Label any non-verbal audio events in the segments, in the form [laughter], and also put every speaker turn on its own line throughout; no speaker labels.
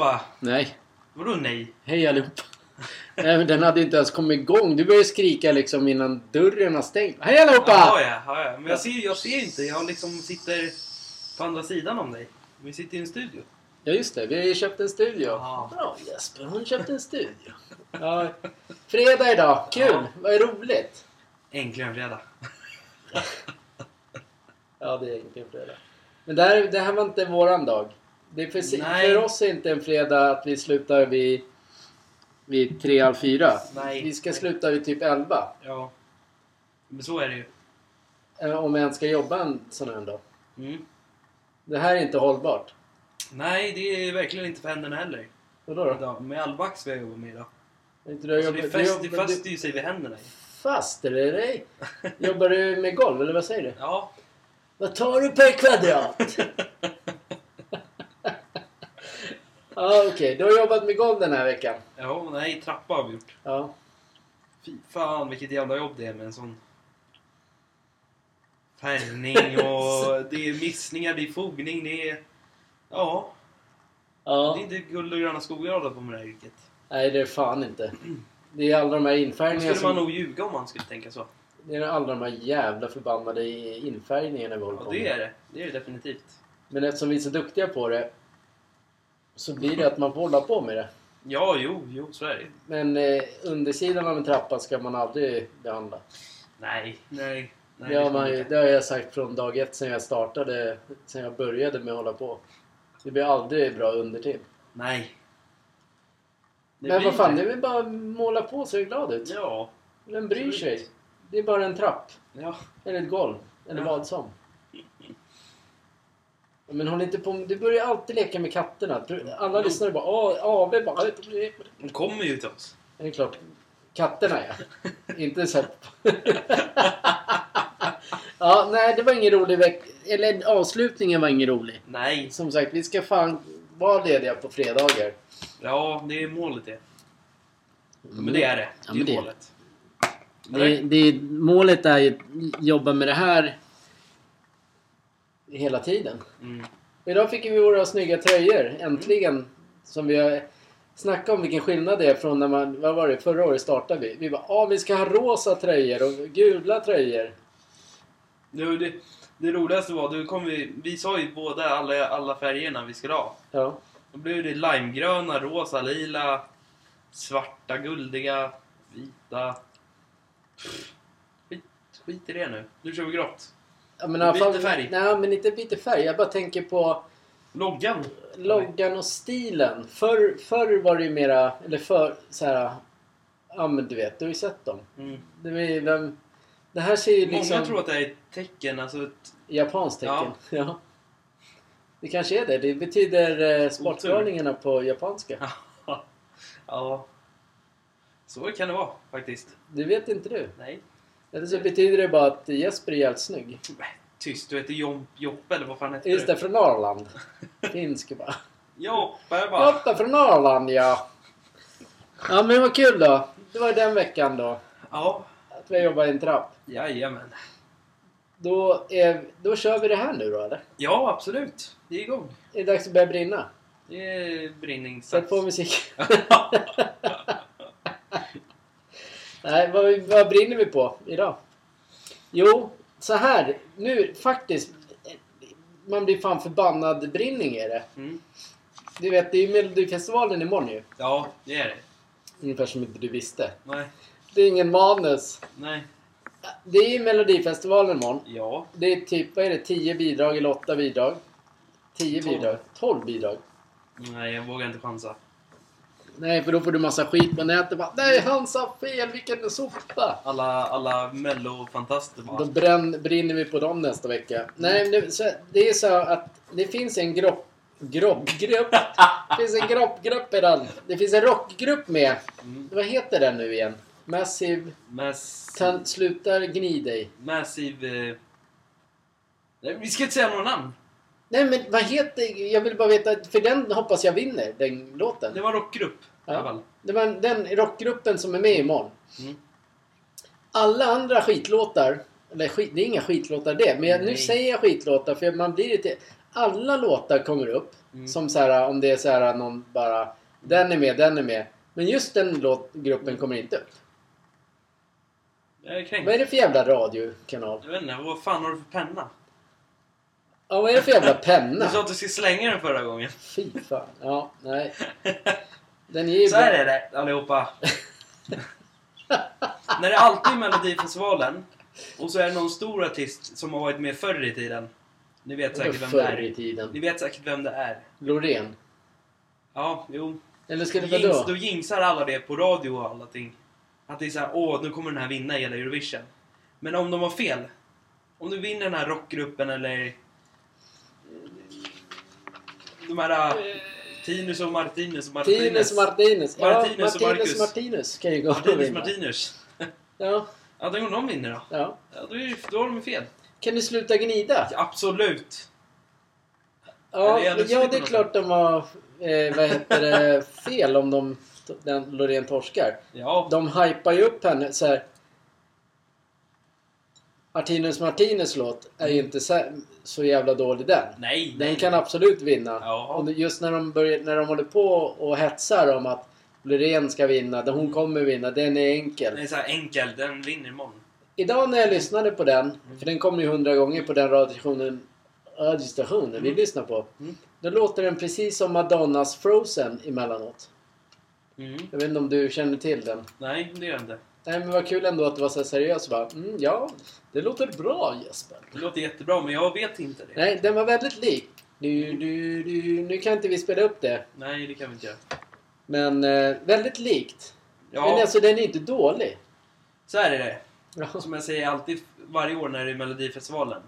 allihopa!
Nej.
Vadå nej?
Hej allihopa. [laughs] Nej, men den hade inte ens kommit igång. Du började skrika liksom innan dörren har stängt. Hej allihopa!
Ja, ja, ja. Men jag ser, jag ser inte. Jag liksom sitter på andra sidan om dig. Vi sitter i en studio.
Ja just det, vi har ju köpt en studio.
Ja.
Bra Jesper, hon köpte en studio. Ja, fredag idag, kul!
Ja.
Vad roligt!
Äntligen fredag. [laughs]
Ja, det är egentligen fredag. Men det här, det här var inte våran dag. Det är för,
Nej.
för oss är inte en fredag att vi slutar vid, vid tre, halv fyra.
Nej.
Vi ska sluta vid typ elva.
Ja. Men så är det ju.
Eh, Om jag ens ska jobba en sån här dag.
Mm.
Det här är inte hållbart.
Nej, det är verkligen inte för händerna heller.
Vadå då?
Idag. Med all vax vi har jobbat med idag.
Är inte du
Så
jobbar,
det,
du
fäst, det
jobbar,
fäster
du,
ju sig vid händerna.
fast eller dig? [laughs] Jobbar du med golv eller vad säger du?
Ja.
Vad tar du per kvadrat? [laughs] Ja okej, du har jobbat med golv den här veckan.
Ja, nej, trappa har vi gjort.
Ja.
Fy fan vilket jävla jobb det är med en sån färgning och [laughs] det är missningar, det är fogning, det är... Ja, det är
ja.
inte guld och gröna skogar att hålla på med det här yrket.
Nej det är fan inte. Det är alla de här infärgningarna
skulle man
som...
nog ljuga om man skulle tänka så.
Det är alla de här jävla förbannade infärgningarna vi håller
Ja,
på
det
med.
är det. Det är det definitivt.
Men eftersom vi är så duktiga på det så blir det att man får hålla på med det.
Ja, jo, jo, så är det.
Men eh, undersidan av en trappa ska man aldrig behandla.
Nej, nej. nej
Det har, man, ju- det har jag sagt från dag ett sen jag startade, sen jag började med att hålla på. Det blir aldrig bra undertill.
Nej. Det
Men
blir
vad fan, det är väl bara att måla på så är det glad ut.
Ja.
Vem bryr
absolut.
sig? Det är bara en trapp.
Ja.
Eller ett golv. Eller
Ja.
vad som. Men håll inte på Du börjar alltid leka med katterna. Alla
Jo.
lyssnare bara åh, AW bara...
De kommer ju till oss.
Det är klart. Katterna ja. [laughs] inte så [laughs] ja, nej det var ingen rolig vecka. Eller avslutningen var ingen rolig.
Nej.
Som sagt, vi ska fan vara lediga på fredagar.
Ja, det är målet det. Men det är det.
Ja,
Det är
det-
målet.
Det, det, målet är ju att jobba med det här hela tiden.
Mm.
Idag fick vi våra snygga tröjor, äntligen. Som vi har snackat om vilken skillnad det är från när man, vad var det, förra året startade vi. Vi bara, ah, vi ska ha rosa tröjor och gula tröjor.
Nu, det, det roligaste var, då kom vi, vi sa ju båda alla, alla färgerna vi skulle ha.
Ja.
Då blev det limegröna, rosa, lila, svarta, guldiga, vita. Skit, skit i det nu. Nu kör vi grått.
Ja men alla fall,
färg.
Nej, men inte lite färg. Jag bara tänker på
Loggan.
loggan och stilen. Förr, förr var det ju mera, eller för så här. Ja men du vet, du har ju sett dem.
Mm.
Det, är, vem, det här ser ju liksom...
Många tror att det är ett tecken, alltså ett...
Japanskt tecken. [laughs] Ja. Det kanske är det. Det betyder eh, sportgalningarna på japanska. [laughs]
ja. Så kan det vara faktiskt.
Det vet inte du.
Nej.
Eller så betyder det bara att Jesper är jävligt snygg.
Tyst, du heter Jomp, Joppe eller vad fan heter
Just det, från Norrland. [laughs] Finsk bara.
Joppe bara.
Joppa från Norrland ja. Ja men vad kul då. Det var den veckan då.
Ja,
Att vi jobbar i en trapp.
jajamän.
Då, är, då kör vi det här nu då eller?
Ja, absolut. Det är igång.
Är det dags att börja brinna?
Det är brinningssats.
Sätt på musik. Nej, vad, vad brinner vi på idag? Jo, så här. Nu faktiskt. Man blir fan förbannad brinning är det.
Mm.
Du vet, det är ju Melodifestivalen imorgon ju.
Ja, det är det.
Ungefär som inte du visste.
Nej.
Det är ingen manus.
Nej.
Det är ju Melodifestivalen imorgon.
Ja.
Det är typ, vad är det, 10 bidrag eller 8 bidrag? 10
Tolv.
bidrag? 12 bidrag?
Nej, jag vågar inte chansa.
Nej, för då får du massa skit på nätet. Bara, Nej, han sa fel, vilken sopa!
Alla, alla mellofantaster bara.
Då bränn, brinner vi på dem nästa vecka. Nej, det, så, det är så att det finns en gropp... Groppgrupp? Det finns en groppgrupp i den. Det finns en rockgrupp med.
Mm.
Vad heter den nu igen? Massive...
Mass...
Kan, sluta gni dig.
Massive... Eh... Nej, vi ska inte säga några namn.
Nej men vad heter... Jag vill bara veta, för den hoppas jag vinner, den låten.
Det var rockgrupp.
Ja. Det var den rockgruppen som är med imorgon.
Mm.
Alla andra skitlåtar, eller skit, det är inga skitlåtar det, men jag, nu säger jag skitlåtar för man blir lite... alla låtar kommer upp.
Mm.
Som så här, om det är så här någon bara... Den är med, den är med. Men just den låt, gruppen kommer inte upp. Vad är det för jävla radiokanal?
Jag vet inte, vad fan har du för penna?
Ja, vad är det för jävla
Du
penna?
sa att du skulle slänga den förra gången.
Fy fan. Ja, nej. [laughs] Den är ju
Så här är det allihopa. När det alltid är Melodifestivalen och så är det någon stor artist som har varit med förr i tiden. Ni vet säkert vem det
Förr i
är.
tiden.
Ni vet säkert vem det är.
Loreen.
Ja, jo.
Eller ska det
Jinx, då
då?
jinxar alla det på radio och allting. Att det är såhär, åh nu kommer den här vinna hela Eurovision. Men om de har fel. Om du vinner den här rockgruppen eller... De här... eh, Tinus och Martinus och Martinez.
Tinus Martinez. Ja,
Martinus och
Martinus
Marcus.
Martinus kan ju gå och
Martinus
vinna.
Martinus.
Ja,
Ja, då om de vinner då.
ja.
Ja, då, är, då har de ju fel.
Kan du sluta gnida?
Ja, absolut.
Ja, ja det är klart de har eh, vad heter det, [laughs] fel om de, den Loreen torskar.
Ja.
De hypar ju upp henne så här. Martinus Martinez låt är ju inte så, så jävla dålig den.
Nej,
Den
nej.
kan absolut vinna.
Ja.
Och just när de, börjar, när de håller på och hetsar om att Loreen ska vinna, där hon kommer vinna, den är enkel.
Den är så enkel. Den vinner imorgon.
Idag när jag lyssnade på den, för den kommer ju hundra gånger på den radiostationen, radiostationen vi
Mm.
lyssnar på.
Mm.
Då låter den precis som Madonnas Frozen emellanåt.
Mm.
Jag vet inte om du känner till den?
Nej, det gör jag inte.
Nej men vad kul ändå att du var så seriös och bara mm, ja, det låter bra Jesper.
Det låter jättebra, men jag vet inte det.
Nej, den var väldigt lik. Du, du, du. Nu kan inte vi spela upp det.
Nej, det kan vi inte göra.
Men eh, väldigt likt.
Ja,
Men alltså den är inte dålig.
så här är det.
Ja.
Som jag säger alltid varje år när det är Melodifestivalen.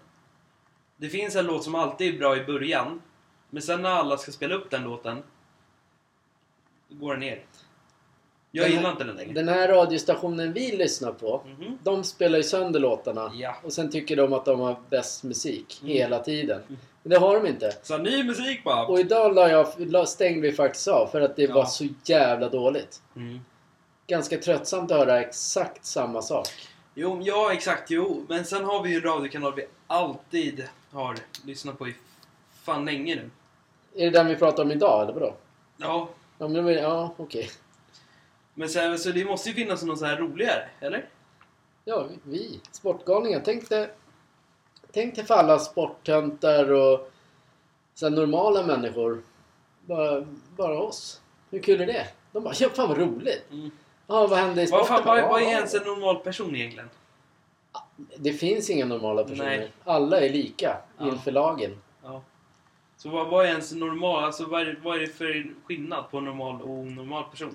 Det finns en låt som alltid är bra i början. Men sen när alla ska spela upp den låten. Då går den ner. Jag
Den
gillar inte den längre.
Den här radiostationen vi lyssnar på.
Mhm.
De spelar ju sönder låtarna.
Ja.
Och sen tycker de att de har bäst musik
Mm.
hela tiden. Men det har de inte.
Så ny musik bara.
Och idag la jag, la- stängde vi faktiskt av för att det
Ja.
var så jävla dåligt.
Mm.
Ganska tröttsamt att höra exakt samma sak.
Jo, ja exakt, jo. Men sen har vi ju en radiokanal vi alltid har lyssnat på i fan länge nu.
Är det den vi pratar om idag eller vadå?
Ja,
Ja, men, ja okej.
Men sen, så det måste ju finnas något så här roligare, eller?
Ja, vi. Sportgalningar. Tänk dig, tänk dig för alla sporttöntar och så här normala människor. Bara, bara oss. Hur kul är det? De bara, ja fan vad roligt.
Mm.
Ja, vad hände i
Vad,
sporten?
fan, vad, vad är ens en normal person egentligen?
Det finns inga normala personer.
Nej.
Alla är lika
Ja.
inför lagen.
Ja. Så vad, vad är ens normal, alltså vad är, vad är det för skillnad på normal och onormal person?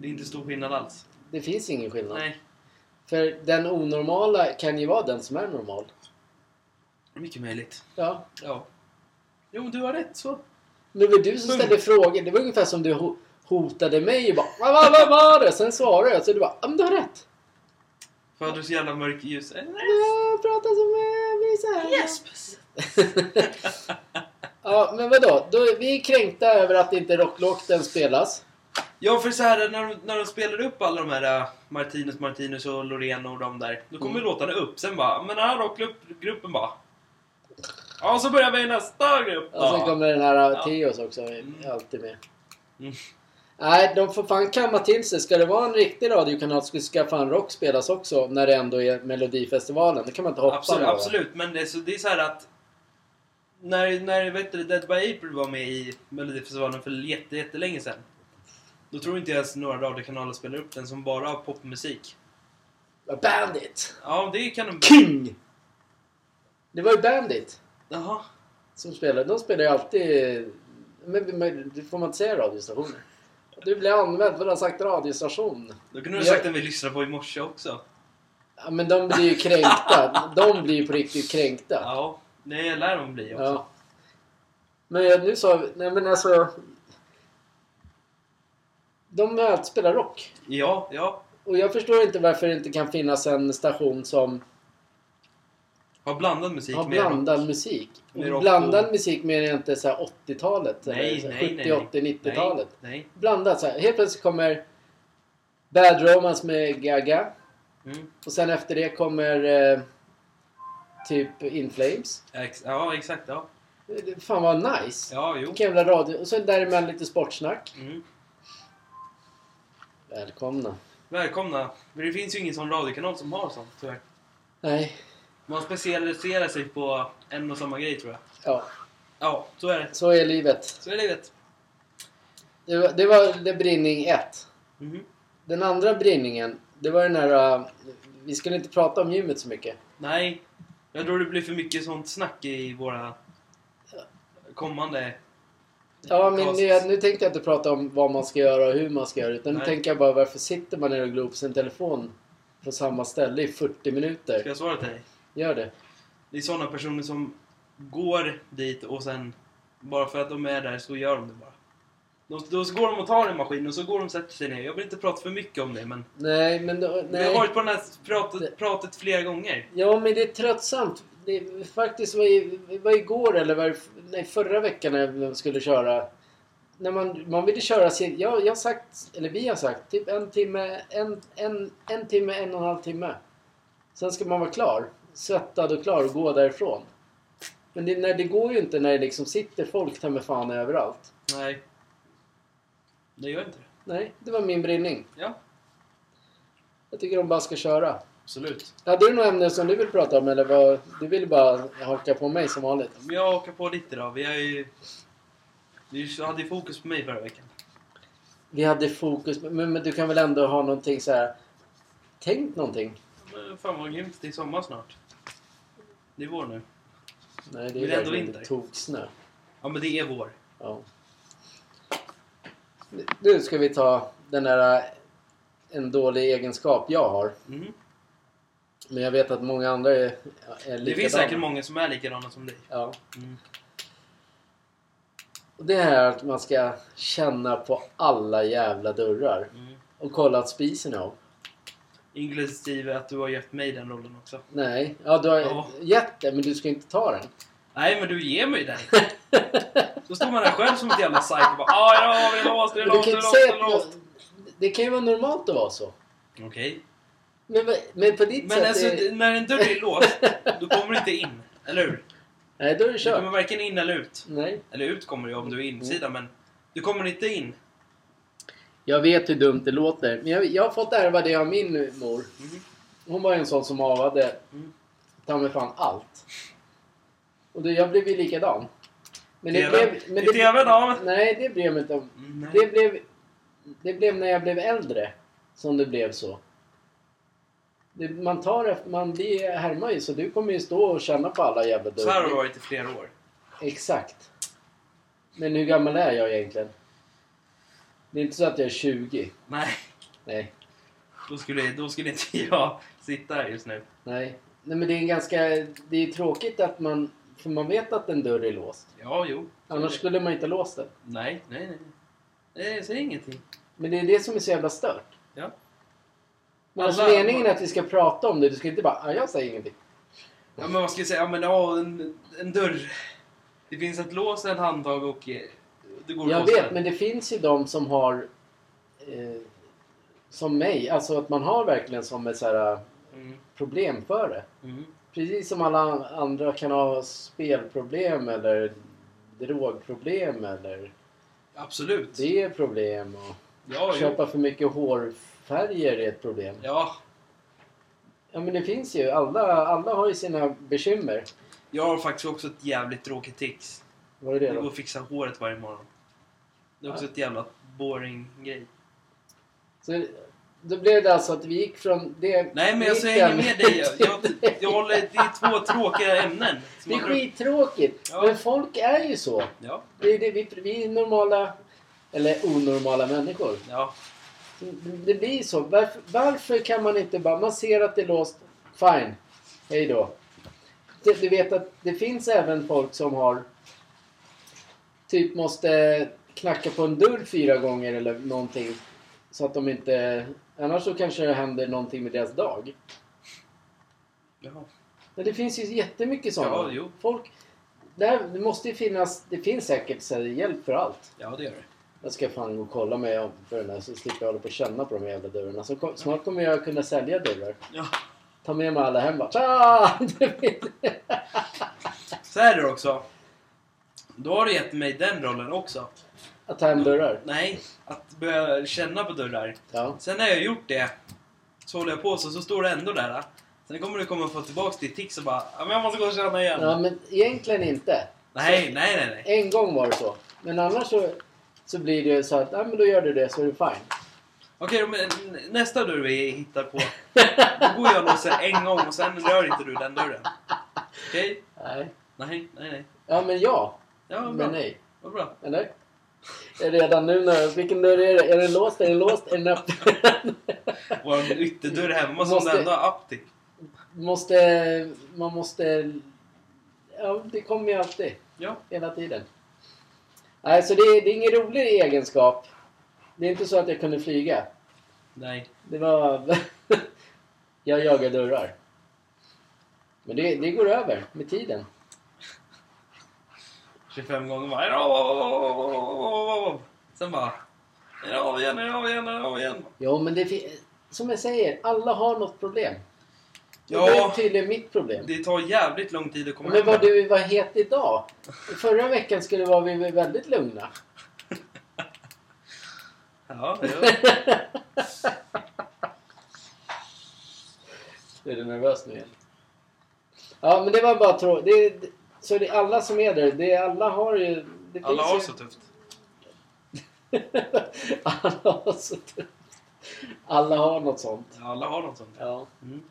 Det är inte stor skillnad alls.
Det finns ingen skillnad.
Nej,
För den onormala kan ju vara den som är normal.
mycket möjligt.
Ja.
Ja. Jo, du har rätt så.
Men det var du som ställde frågor. Det var ungefär som du ho- hotade mig och bara vad, vad, vad var det? Sen svarade jag så du bara ja men du har rätt.
För hade du så jävla mörk ljus. Eh, nej.
Jag pratar som jag blir så här.
Yes! [laughs]
Ja men vadå? Då är vi kränkta över att inte rocklåten spelas.
Ja, för så här när de, när de spelar upp alla de här uh, Martinus, Martinus och Loreen och de där. Då kommer
Mm.
låtarna upp. Sen bara, men den här rockgruppen bara. Ja, så börjar vi i nästa grupp
Och sen kommer den här
Ja.
Theos också.
Mm.
Alltid med.
Mm.
Nej, de får fan kamma till sig. Ska det vara en riktig radiokanal så ska fan rock spelas också när det ändå är Melodifestivalen. Det kan man inte hoppa
Absolut,
med,
absolut, men det är, så, det är så här att när, när vet du, Dead by April var med i Melodifestivalen för jätte, jättelänge sedan. Då tror inte jag att några radiokanaler spelar upp den som bara har popmusik.
Bandit!
Ja, det kan de...
King! Det var ju Bandit
Jaha.
som spelade. De spelar ju alltid... Men, men det får man inte säga radiostationer. Du blir använd för att ha sagt radiostation.
Då kunde du ha sagt den vi lyssnade på i morse också.
Ja, men de blir ju kränkta. De blir ju på riktigt kränkta.
Ja, det lär de bli också.
Ja. Men jag, nu sa vi... Nej men alltså... De är att spela rock.
Ja, ja.
Och jag förstår inte varför det inte kan finnas en station som
Har blandad musik
har
med rock.
blandad musik.
Med rock
blandad
och-
musik menar jag inte så här 80-talet.
Nej,
eller
nej,
70,
nej,
80, 90-talet.
Nej.
Blandat så här. Helt plötsligt kommer Bad Romance med Gaga.
Mm.
Och sen efter det kommer eh, typ In Flames.
Ex- Ja, exakt. Ja.
Det- Fan vad nice!
Ja, jo.
Vilken jävla radio. Och så däremellan lite sportsnack.
Mm.
Välkomna.
Välkomna. Men det finns ju ingen sån radiokanal som har sånt, tyvärr.
Nej.
Man specialiserar sig på en och samma grej, tror jag.
Ja,
Ja, så är det.
så är livet.
Så är livet.
Det var, det var det brinning 1.
Mhm.
Den andra brinningen, det var den här... uh, vi skulle inte prata om gymmet så mycket.
Nej, jag tror det blir för mycket sånt snack i våra kommande...
Ja, men nu, nu tänkte jag inte prata om vad man ska göra och hur man ska göra. Utan nu
Nej.
tänker jag bara varför sitter man ner och glor på sin telefon på samma ställe i 40 minuter?
Ska jag svara till dig?
Gör det.
Det är såna personer som går dit och sen bara för att de är där så gör de det bara. Då, då så går de och tar en maskin och så går de och sätter sig ner. Jag vill inte prata för mycket om det men
Nej, men då,
vi har
nej.
varit på det här pratet, pratet flera gånger.
Ja, men det är tröttsamt. Det faktiskt var, i, var igår eller var nej, förra veckan när vi skulle köra. När man, man ville köra sin... Jag, jag har sagt, eller vi har sagt, typ en timme, en, en, en timme, en och en halv timme. Sen ska man vara klar. Svettad och klar och gå därifrån. Men det, nej, det går ju inte när det liksom sitter folk ta med fan överallt.
Nej. Det gör inte det.
Nej, det var min brinning.
Ja,
Jag tycker de bara ska köra.
Absolut.
Hade du något ämne som du vill prata om eller vad, du vill bara haka på mig som vanligt?
Men jag hakar på ditt idag. Vi har ju... Vi hade ju fokus på mig förra veckan.
Vi hade fokus, men, men du kan väl ändå ha någonting så här. Tänk någonting.
Men fan vad grymt, det är sommar snart. Det är vår nu.
Nej, det är
det är ändå vinter.
toksnö.
Ja men det är vår.
Ja. Nu ska vi ta den där en dålig egenskap jag har.
Mhm.
Men jag vet att många andra är, är likadana.
Det finns säkert många som är likadana som dig.
Ja.
Mm.
Och det här att man ska känna på alla jävla dörrar.
Mm.
Och kolla att spisen är av.
Inklusive att du har gett mig den rollen också.
Nej, ja du har
Ja.
gett det men du ska inte ta den.
Nej men du ger mig den. Då står man där själv som ett jävla psycho och bara ah, ja, det är låst, det är låst, det
inte
är låst, det är låst.
det kan ju vara normalt att vara så.
Okej.
Men, men på ditt
Men
sätt...
alltså,
är...
när en dörr är låst, [laughs] då kommer du inte in. Eller hur?
Nej, då är det
Du
kört.
kommer varken in eller ut.
Nej.
Eller ut kommer du om du är insida, men du kommer inte in.
Jag vet hur dumt det låter. Men jag, jag har fått ärva det av min mor.
Mhm.
Hon var en sån som avade
Mm.
ta mig fan allt. Och det, jag blev ju likadan. Men det
TV.
blev... Men
I TV då?
Nej, det blev inte.
Mm.
Det blev, det blev när jag blev äldre som det blev så. Det, man tar efter, man blir härmar ju så du kommer ju stå och känna på alla jävla
Så här har det
dörrar.
varit i flera år.
Exakt. Men hur gammal är jag egentligen? Det är inte så att jag är 20.
Nej,
Nej.
då skulle, då skulle inte [laughs] jag sitta här just nu.
Nej. Nej men det är en ganska... Det är tråkigt att man... För man vet att en dörr är låst.
Ja, jo.
Annars skulle man inte låst den.
Nej, nej, nej. nej. Jag säger ingenting.
Men det är det som är så jävla stört.
Ja.
Men alltså
Alla-
meningen är att vi ska prata om det. Du ska inte bara... "Ah, jag säger ingenting.
Ja, men vad ska jag säga? Ja, men ja, en, en dörr. Det finns ett lås, ett handtag och eh, det går att
Jag vet, men det finns ju de som har... Eh, som mig. Alltså att man har verkligen som ett så här,
Mm,
problem för det.
mm.
Precis som alla andra kan ha spelproblem eller drogproblem eller
Absolut.
det är problem. Och
Ja, jo.
köpa för mycket hårfärger är ett problem.
Ja,
Ja men det finns ju. Alla, alla har ju sina bekymmer.
jag har faktiskt också ett jävligt tråkigt tics.
Vad är det
Jag går
då?
och fixar håret varje morgon. Det är också
Ja.
ett jävla boring grej.
Så, då blev det alltså att vi gick från det...
Nej, men jag
mitt
hänger med dig. Jag, jag, jag håller, det är två tråkiga ämnen.
Det är skittråkigt.
Ja.
Men folk är ju så.
Ja,
Det är det, vi, vi är normala, eller onormala människor.
ja.
Det blir så. Varför, varför kan man inte bara... Man ser att det är låst. Fine. Hej då. Du vet att det finns även folk som har... Typ måste knacka på en dörr fyra gånger eller någonting. Så att de inte... Annars så kanske det händer någonting med deras dag.
Jaha.
Men det finns ju jättemycket sådana.
Ja, jo.
Folk... Där, det måste ju finnas... Det finns säkert så hjälp för allt.
Ja, det gör det.
Jag ska fan gå och kolla mig om för den här så slipper jag hålla på och känna på de här jävla dörrarna. Så kom, snart kommer jag kunna sälja dörrar.
Ja.
Ta med mig alla hem bara. Tja! [laughs]
Så är det också. Då har du gett mig den rollen också.
Att ta hem dörrar?
Nej, att börja känna på dörrar.
Ja.
Sen när jag har gjort det så håller jag på så, så står det ändå där. Sen kommer du komma få tillbaks ditt tics och bara men jag måste gå och känna igen.
Ja, men egentligen inte.
Nej, nej, nej, nej.
En gång var det så. Men annars så, så blir det så att, ja men då gör du det så är det fine.
Okej, men nästa dörr vi hittar på. Då går jag och låser en gång och sen rör inte du den dörren. Okej?
Nej.
Nej, nej, nej.
Ja men ja.
Ja,
Men
bra.
nej.
Vad bra.
Eller? Är redan nu när... Vilken dörr är det? Är den låst? Är den låst? Är den öppen?
Vår ytterdörr hemma som
Måste-
ändå har app till.
måste... Man måste... Ja, det kommer ju alltid.
Ja.
Hela tiden. Nej, så det, är- det är ingen rolig egenskap. Det är inte så att jag kunde flyga.
Nej.
Det var... jag jagar dörrar. Men det, det går över med tiden.
25 gånger bara... Sen bara... Är det av igen, är det av igen, är det av igen?
Jo, men det Som jag säger, alla har något problem.
Ja.
Det är tydligen mitt problem.
Det tar jävligt lång tid att komma
Men
hem.
vad du var het idag. Förra veckan skulle var vi väldigt lugna. [laughs]
Ja, ja. [laughs]
Är du nervös nu igen? Ja, men det var bara tråkigt. Det, det, så det är alla som är där. Det, är- alla har ju... Det
Alla har
ju-
så tufft. [laughs]
alla har så tufft. Alla har något sånt.
Alla har något sånt.
Ja.
Mm.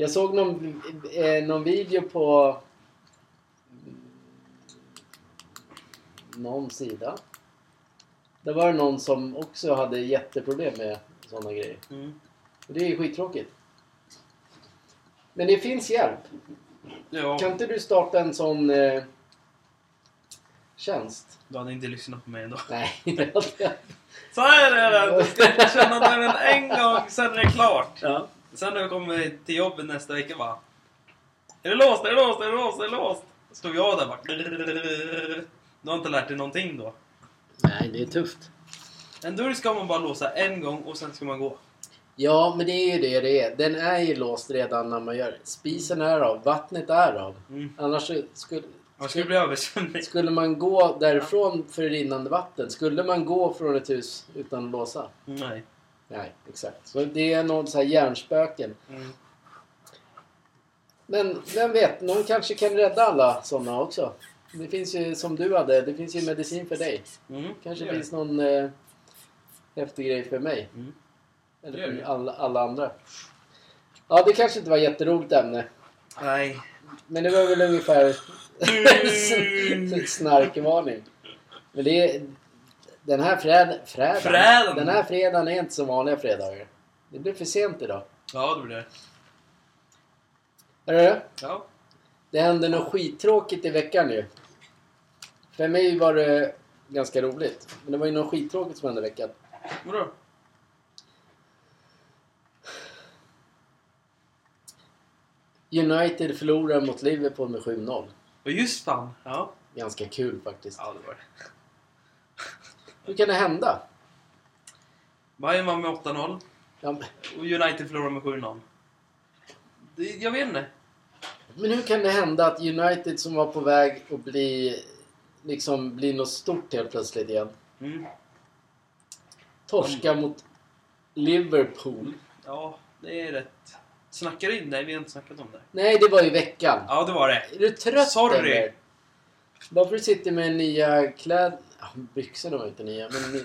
Jag såg någon, eh, någon video på någon sida. Där var det någon som också hade jätteproblem med sådana grejer.
Mm.
Och det är skittråkigt. Men det finns hjälp.
Ja,
Kan inte du starta en sån eh, tjänst?
du hade inte lyssnat på mig ändå.
Nej, [laughs] det hade jag
Så här är det! Du ska känna dörren en gång, sen är det klart.
ja.
Sen när jag kommer till jobbet nästa vecka bara... Är det låst? Är det låst? Är det låst? Är det låst? Stod jag där bara... Du har inte lärt dig någonting då.
Nej, det är tufft.
En dörr ska man bara låsa en gång och sen ska man gå.
Ja, men det är ju det det är. Den är ju låst redan när man gör det. Spisen är av, vattnet är av.
Mm.
Annars så skulle,
Man skulle bli översvämning.
skulle man gå därifrån för rinnande vatten, skulle man gå från ett hus utan att låsa?
Nej.
Nej, exakt. Så det är någon så här hjärnspöken.
Mm.
Men vem vet, någon kanske kan rädda alla sådana också. Det finns ju som du hade, det finns ju medicin för dig.
Mm.
Kanske
det
finns någon eh, häftig grej för mig.
Mm.
Eller för alla, alla andra. Ja, det kanske inte var ett jätteroligt ämne.
Nej.
Men det var väl ungefär [laughs] snarkvarning. Men det är... Den här fräd, Frädan. Den här fredagen är inte som vanliga fredagar. Det blev för sent idag.
Ja, det blir det.
Hörru,
Ja.
det hände något skittråkigt i veckan ju. För mig var det ganska roligt. Men det var ju något skittråkigt som hände i veckan.
Vadå?
United förlorar mot Liverpool med 7-0.
Och just fan. Ja.
Ganska kul faktiskt.
Ja, det var det.
Hur kan det hända?
Bayern vann med 8-0.
Ja, men-
Och United förlorade med 7-0. Det, jag vet inte.
men hur kan det hända att United som var på väg att bli liksom bli något stort helt plötsligt igen.
Mm.
Torska mot Liverpool.
Ja, det är rätt. Snackar in? Nej, vi har inte snackat om det.
Nej, det var i veckan.
Ja, det var det.
Är du trött
Sorry.
eller? Bara för att du sitter med nya kläder... Ja, byxorna var inte nya, men ni...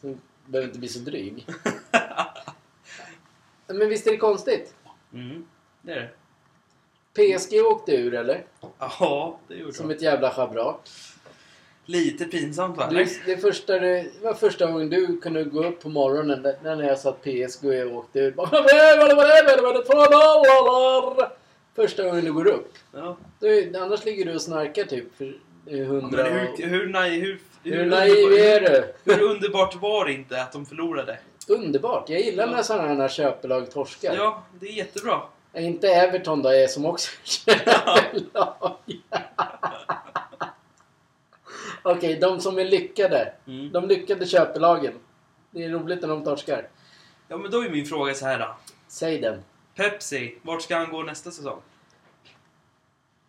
så behöver inte bli så dryg. [laughs] Men visst är det konstigt?
Mm, det är det.
PSG åkte ur eller?
Ja, det gjorde
Som
de.
ett jävla schabrak.
Lite pinsamt va?
Du, det, första, det var första gången du kunde gå upp på morgonen när jag sa att PSG åkte ur. Första gången du går upp.
Ja.
Du, annars ligger du och snarkar typ för
Ja,
hundra...
Men hur, hur, nej, hur,
Hur naiv är du?
Hur underbart var det inte att de förlorade?
Underbart! Jag gillar
Ja.
när sådana här köpelag torskar.
Ja, det är jättebra.
Är inte Everton då är som också [laughs] köpelag? [laughs] Okej, de som är lyckade.
Mm.
De lyckade köpelagen. Det är roligt när de torskar.
Ja, men då är min fråga så här då.
Säg den.
Pepsi, vart ska han gå nästa säsong?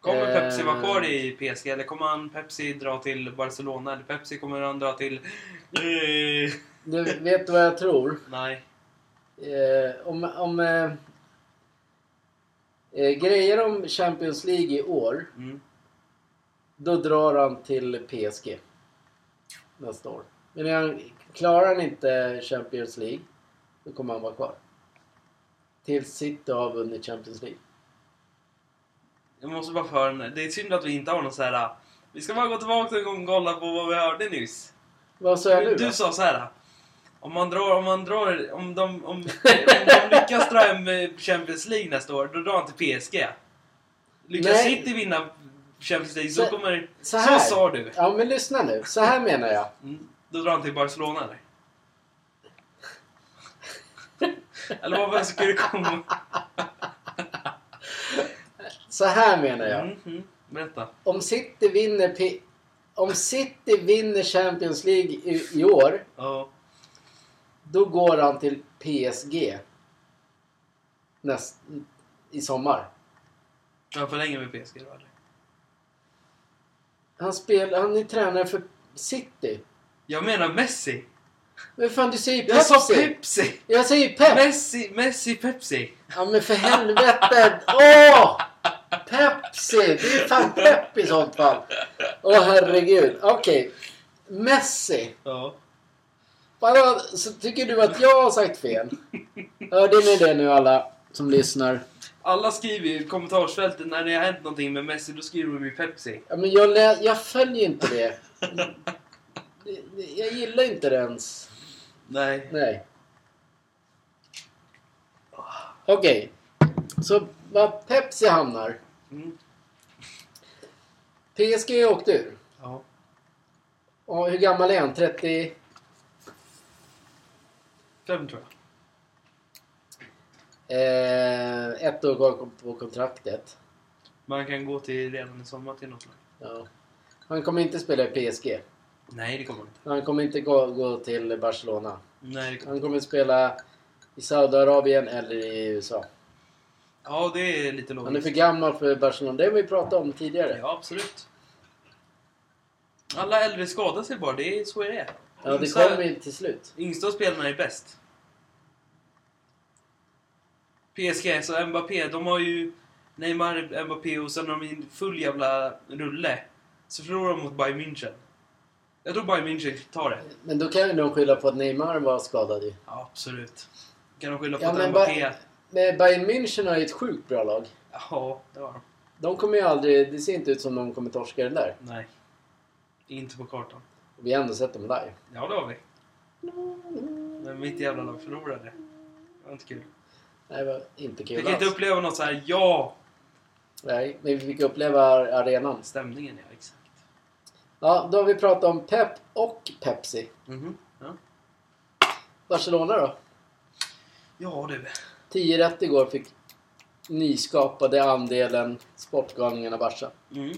Kommer
Eh.
Pepsi vara kvar i PSG eller kommer han Pepsi dra till Barcelona? Eller Pepsi kommer han dra till...
Du vet vad jag tror?
nej.
Eh, om om eh, eh, grejer om Champions League i år,
Mm.
då drar han till PSG nästa år. Men han, klarar han inte Champions League, då kommer han vara kvar. Tills City har vunnit Champions League.
Jag måste bara för Det är synd att vi inte har någon så här. Vi ska bara gå tillbaka en gång och kolla på vad vi hörde nyss.
Vad sa nu
Du
då?
sa så här. Om man drar, om man drar, om de, om, om de lyckas dra hem eh, Champions League nästa år, då drar han till PSG. Lyckas
Nej.
City vinna Champions League så,
Så-
kommer...
så
Så,
här.
sa du.
Ja men lyssna nu, så här menar jag. [laughs]
Mm, då drar han till Barcelona eller? [laughs] eller vad ska du komma?
Så här menar jag.
Mm, mm, berätta.
Om City vinner P- om City vinner Champions League i, i år,
Ja.
då går han till PSG näst, i sommar.
Han förlänger med PSG då eller?
Han, spel, han är tränare för City.
Jag menar Messi.
Men fan du säger
Jag
Pepsi!
sa Pepsi!
Jag säger Pep!
Messi, Messi, Pepsi.
Ja men för helvete! [laughs] Åh! Pepsi! Det är fan Pep i sånt fall. Åh herregud. Okej. Messi.
Ja.
Vadå? Så tycker du att jag har sagt fel? Hörde ni det nu alla som lyssnar?
Alla skriver ju i kommentarsfältet när det har hänt någonting med Messi, då skriver de ju Pepsi.
Ja, men jag, lä- jag följer inte det. Det- det- Jag gillar inte det ens.
Nej.
Nej. Okej. Så vad Pepsi hamnar.
Mm.
PSG åkte ur.
Ja.
Och hur gammal är han? 30?
Fem tror jag.
Eh, ett år kvar på kontraktet.
Man kan gå till redan i sommar till något lag.
Ja. Han kommer inte spela i PSG.
Nej, det kommer han inte.
Han kommer inte gå, gå till Barcelona.
Nej, det kommer
Han kommer spela i Saudiarabien eller i USA.
Ja, det är lite
Han är
logiskt.
för gammal för Barcelona. Det har vi pratat om tidigare.
Ja, absolut. Alla äldre skadar sig bara, det är, så är det.
Ja, det
Yngsta-
kommer ju till slut.
Yngsta spelarna är bäst. PSG, så Mbappé, de har ju Neymar, Mbappé och sen har de en full jävla rulle. Så förlorar de mot Bayern München. Jag tror Bayern München tar det.
Men då kan ju de skylla på att Neymar var skadad ju.
Ja, absolut. Kan de skylla på
Ja,
att
men
Mbappé...
Ba- Bayern München har ju ett sjukt bra lag.
Ja, det har de.
De kommer ju aldrig... Det ser inte ut som de kommer torska den där.
Nej. Inte på kartan.
Vi har ändå sett dem live.
Ja, det har vi. Men mitt jävla lag förlorade. Det var inte kul.
Nej, det var inte kul
Fick inte
alls.
uppleva något så här ja!
Nej, men vi fick uppleva arenan.
Stämningen, ja. Exakt.
Ja, då har vi pratat om Pep och Pepsi.
Mhm. Ja.
Barcelona då?
ja, du.
10 rätt igår fick nyskapade andelen Sportgalningarna Barca.
Mm.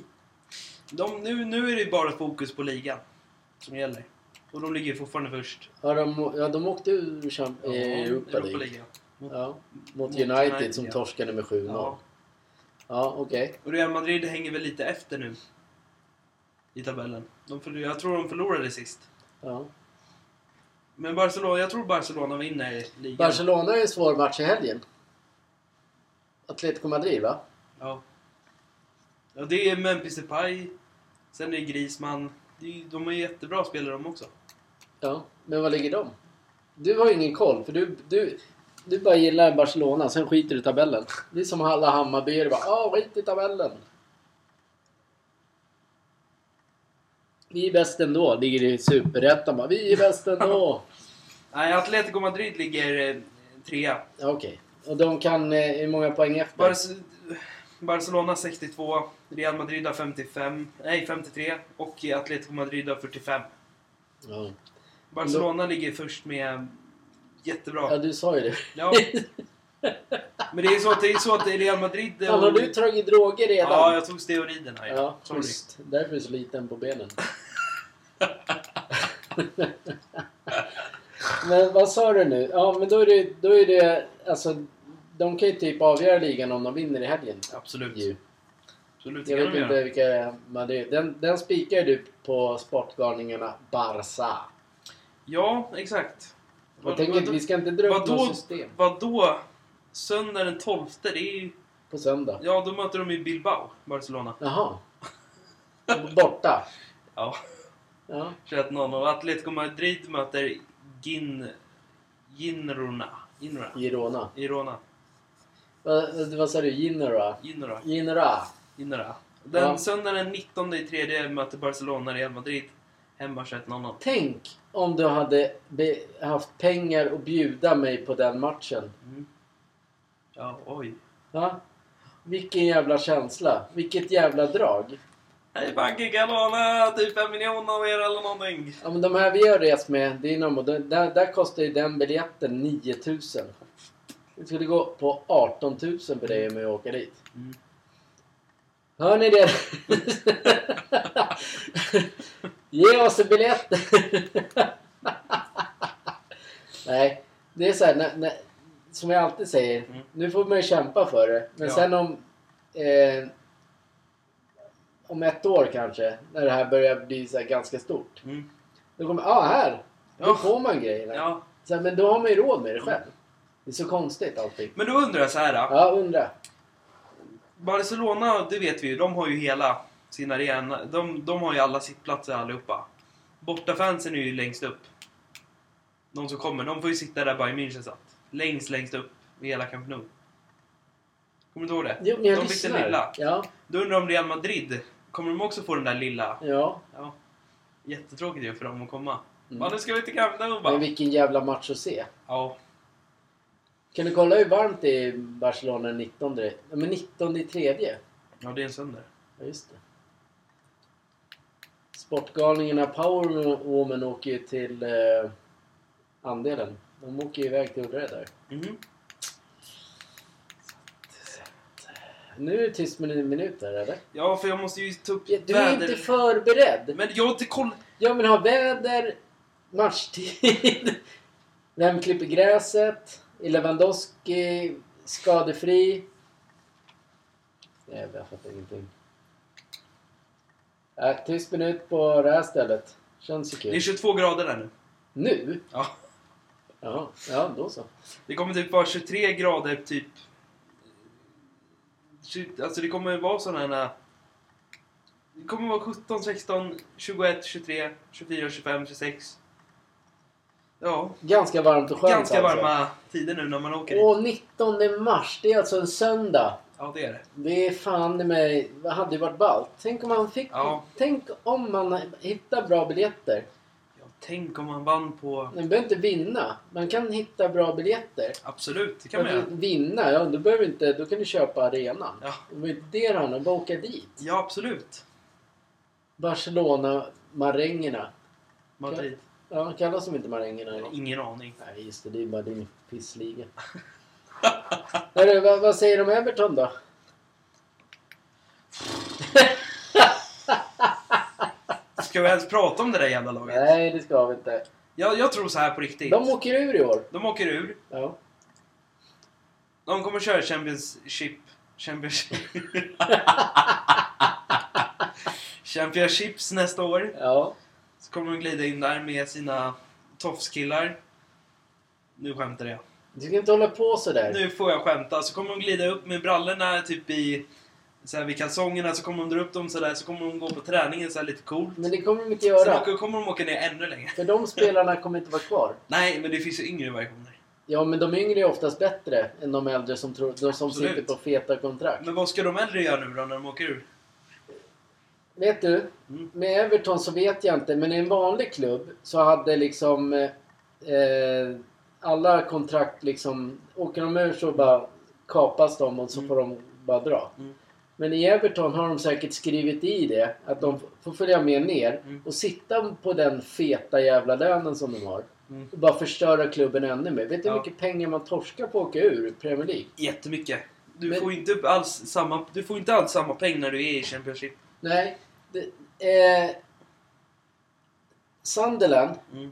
De, nu, nu är det bara fokus på ligan som gäller. Och de ligger fortfarande först.
Ja, de, ja, de åkte ur Champ-
Ja,
i Europa League.
Europa-ligan.
Ja, mot,
Mot
United,
United,
som
ja.
torskade med 7-0.
Ja.
Ja, okej.
Och Real Madrid hänger väl lite efter nu. I tabellen. De jag tror de förlorade sist.
Ja.
Men Barcelona, jag tror Barcelona vinner ligan.
Barcelona är en svår match i helgen. Atletico Madrid, va?
Ja. Ja, det är Memphis Depay. Sen är det Griezmann. De är jättebra spelare de också.
Ja, men var ligger de? Du har ingen koll, för du, du, du bara gillar Barcelona, sen skiter du i tabellen. Det är som alla Hammarbyare bara Åh, skit i tabellen. Vi är bäst ändå, ligger i Superettan Vi är bäst ändå. [laughs]
Nej, Atletico Madrid ligger eh, trea.
Okej. Och de kan, eh, hur många poäng efter?
Bar- Barcelona 62, Real Madrid har 55, nej 53 och Atletico Madrid har 45.
Ja.
Barcelona ligger först med jättebra.
ja, du sa ju det.
Ja. Men det är så att, det är så att Real Madrid...
Fan, har du tagit droger redan?
Ja, jag tog steroiderna. Ja.
Just. Därför är du så liten på benen. Men vad sa du nu? Ja, men då är det... Då är det alltså, de kan ju typ avgöra ligan om de vinner i helgen.
Absolut.
Ju.
Absolut,
Jag vet inte
göra.
vilka det, den, den spikar du på Sportgalningarna Barca.
Ja, exakt.
Jag
Vad-
tänker
vadå-
vi ska inte dra upp något system
Vadå? Söndag den 12, det är ju...
på söndag.
Ja, då möter de i Bilbao, Barcelona.
Jaha. [laughs] Borta.
Ja,
Ja.
21-0. Och Atletico Madrid möter Gin... Ginrona. Ginra.
Girona.
Irona.
Vad, vad sa du? Ginora?
Ginra.
Ginora.
Ginra. Den
Ja.
söndagen den 19 i tredje möter Barcelona Real Madrid. Hemma 21-0.
Tänk om du hade haft pengar att bjuda mig på den matchen.
Mm. Ja, oj.
Va? Vilken jävla känsla. Vilket jävla drag.
Hej banken kan låna typ en miljon av er eller någonting.
Ja, men de här vi har rest med, Dynamo, där, där där kostar ju den biljetten 9000. Det skulle gå på 18 000 för dig med att åka dit.
Mm.
Hör ni det? [laughs] Ge oss en biljett! [laughs] Nej, det är så här, när, när, som jag alltid säger,
Mm.
nu får man ju kämpa för det. Men
Ja.
sen om... Eh, om ett år kanske, när det här börjar bli så ganska stort.
Mm.
Då kommer, ja ah, här! Då
Ja.
får man grejerna.
Ja.
Så här, men då har man ju råd med det själv. Det är så konstigt allting.
Men då undrar jag så här.
Ja, undra.
Barcelona, det vet vi ju, de har ju hela sin arena. De, de har ju alla sittplatser allihopa. Bortafansen är ju längst upp. De som kommer, de får ju sitta där Bayern München satt. Längst, längst upp i hela Camp Nou. Kommer du ihåg det?
Jo, men jag
de
lyssnar.
lilla.
Ja,
Då undrar om Real Madrid, kommer de också få den där lilla?
ja.
Ja. Jättetråkigt ju för dem att komma.
Mm.
Ja, nu ska vi till Nou bara.
Men vilken jävla match att se.
Ja.
Kan du kolla hur varmt det är i Barcelona den 19? Ja, men 19 i tredje.
ja, det är en söndag.
Ja, just det. Sportgalningarna Powerwoman åker ju till eh, andelen. De åker ju iväg till Udre där.
Mhm.
Nu är det tyst med en minut där eller?
Ja, för jag måste ju ta upp
Ja, Du är
väder...
inte förberedd.
Men jag har inte koll...
Jag vill ha väder, matchtid, [laughs] vem klipper gräset, är Lewandowski skadefri? Nej, jag fattar ingenting. Äh, tyst minut på det här stället. Känns ju
Det är
kul.
22 grader där nu.
Nu?
Ja.
Ja, ja då så.
Det kommer typ vara 23 grader typ... Alltså det kommer vara sådana här... Det kommer vara 17, 16, 21, 23, 24, 25, 26. Ja,
Ganska varmt och skönt
ganska
alltså.
varma tider nu när man åker dit.
Och 19 mars, det är alltså en söndag.
Ja, det är det.
Det är fan i mig, det hade ju varit ballt. Tänk om man fick,
Ja.
tänk om man hittar bra biljetter.
Tänk om man vann på...
Man behöver inte vinna. Man kan hitta bra biljetter.
Absolut, det kan man
Man
göra.
vinna, ja då behöver inte, då kan du köpa arenan.
Ja,
Det var inte det det handlar om, bara åka dit.
ja absolut.
Barcelona, marängerna.
Madrid.
Ja, kallas de inte marängerna?
Ingen aning.
Nej just det, det är bara din pissliga. [laughs] Hörru, vad, vad säger de om Everton då?
Ska vi ens prata om det där jävla laget?
Nej, det ska vi inte.
Jag, jag tror så här på riktigt.
De åker ur i år.
De åker ur.
Ja.
De kommer köra Championship... Championship... [laughs] Championships nästa år.
Ja.
Så kommer de glida in där med sina tofskillar. Nu skämtar jag.
Du ska inte hålla på sådär.
Nu får jag skämta. Så kommer de glida upp med brallorna typ i... Så här, vid kalsongerna så kommer de dra upp dem sådär. Så kommer de gå på träningen så här lite coolt.
Men det kommer de inte
Sen
göra.
åker, kommer de åka ner ännu längre.
För de spelarna kommer inte vara kvar. [laughs]
Nej, men det finns ju yngre versioner.
Ja, men de yngre är oftast bättre än de äldre som, tror, de som
Absolut.
sitter på feta kontrakt.
Men vad ska de äldre göra nu då när de åker ur?
Vet du?
Mm.
Med Everton så vet jag inte, men i en vanlig klubb så hade liksom eh, alla kontrakt liksom... Åker de ur så bara kapas de och så
Mm.
får de bara dra.
Mm.
Men i Everton har de säkert skrivit i det att de får följa med ner
Mm.
och sitta på den feta jävla lönen som de har.
Mm.
Och bara förstöra klubben ännu mer. Vet du hur mycket pengar man torskar på att åka ur Premier League?
Jättemycket. Du
Men-
får inte alls samma, du får inte alls samma pengar när du är i Championship.
Nej. Det, eh, Sunderland
Mm.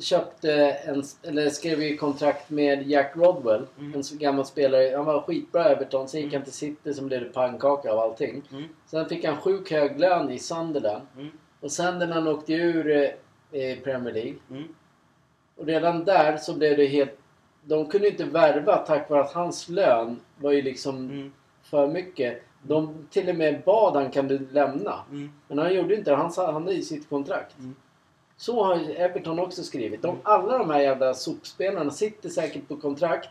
Köpte en, eller skrev ju kontrakt med Jack Rodwell.
Mm.
En gammal spelare. Han var skitbra i Everton. Sen gick
Mm.
han till City som blev pannkaka av allting.
Mm.
Sen fick han sjuk hög lön i Sunderland.
Mm.
Och Sunderland åkte ur eh, i Premier League.
Mm.
Och redan där så blev det helt... De kunde inte värva tack vare att hans lön var ju liksom
Mm.
för mycket. De till och med bad han kan du lämna. Men han gjorde inte det. Han han hade i sitt kontrakt.
Mm.
Så har ju Everton också skrivit. De,
Mm.
alla de här jävla sopspelarna sitter säkert på kontrakt.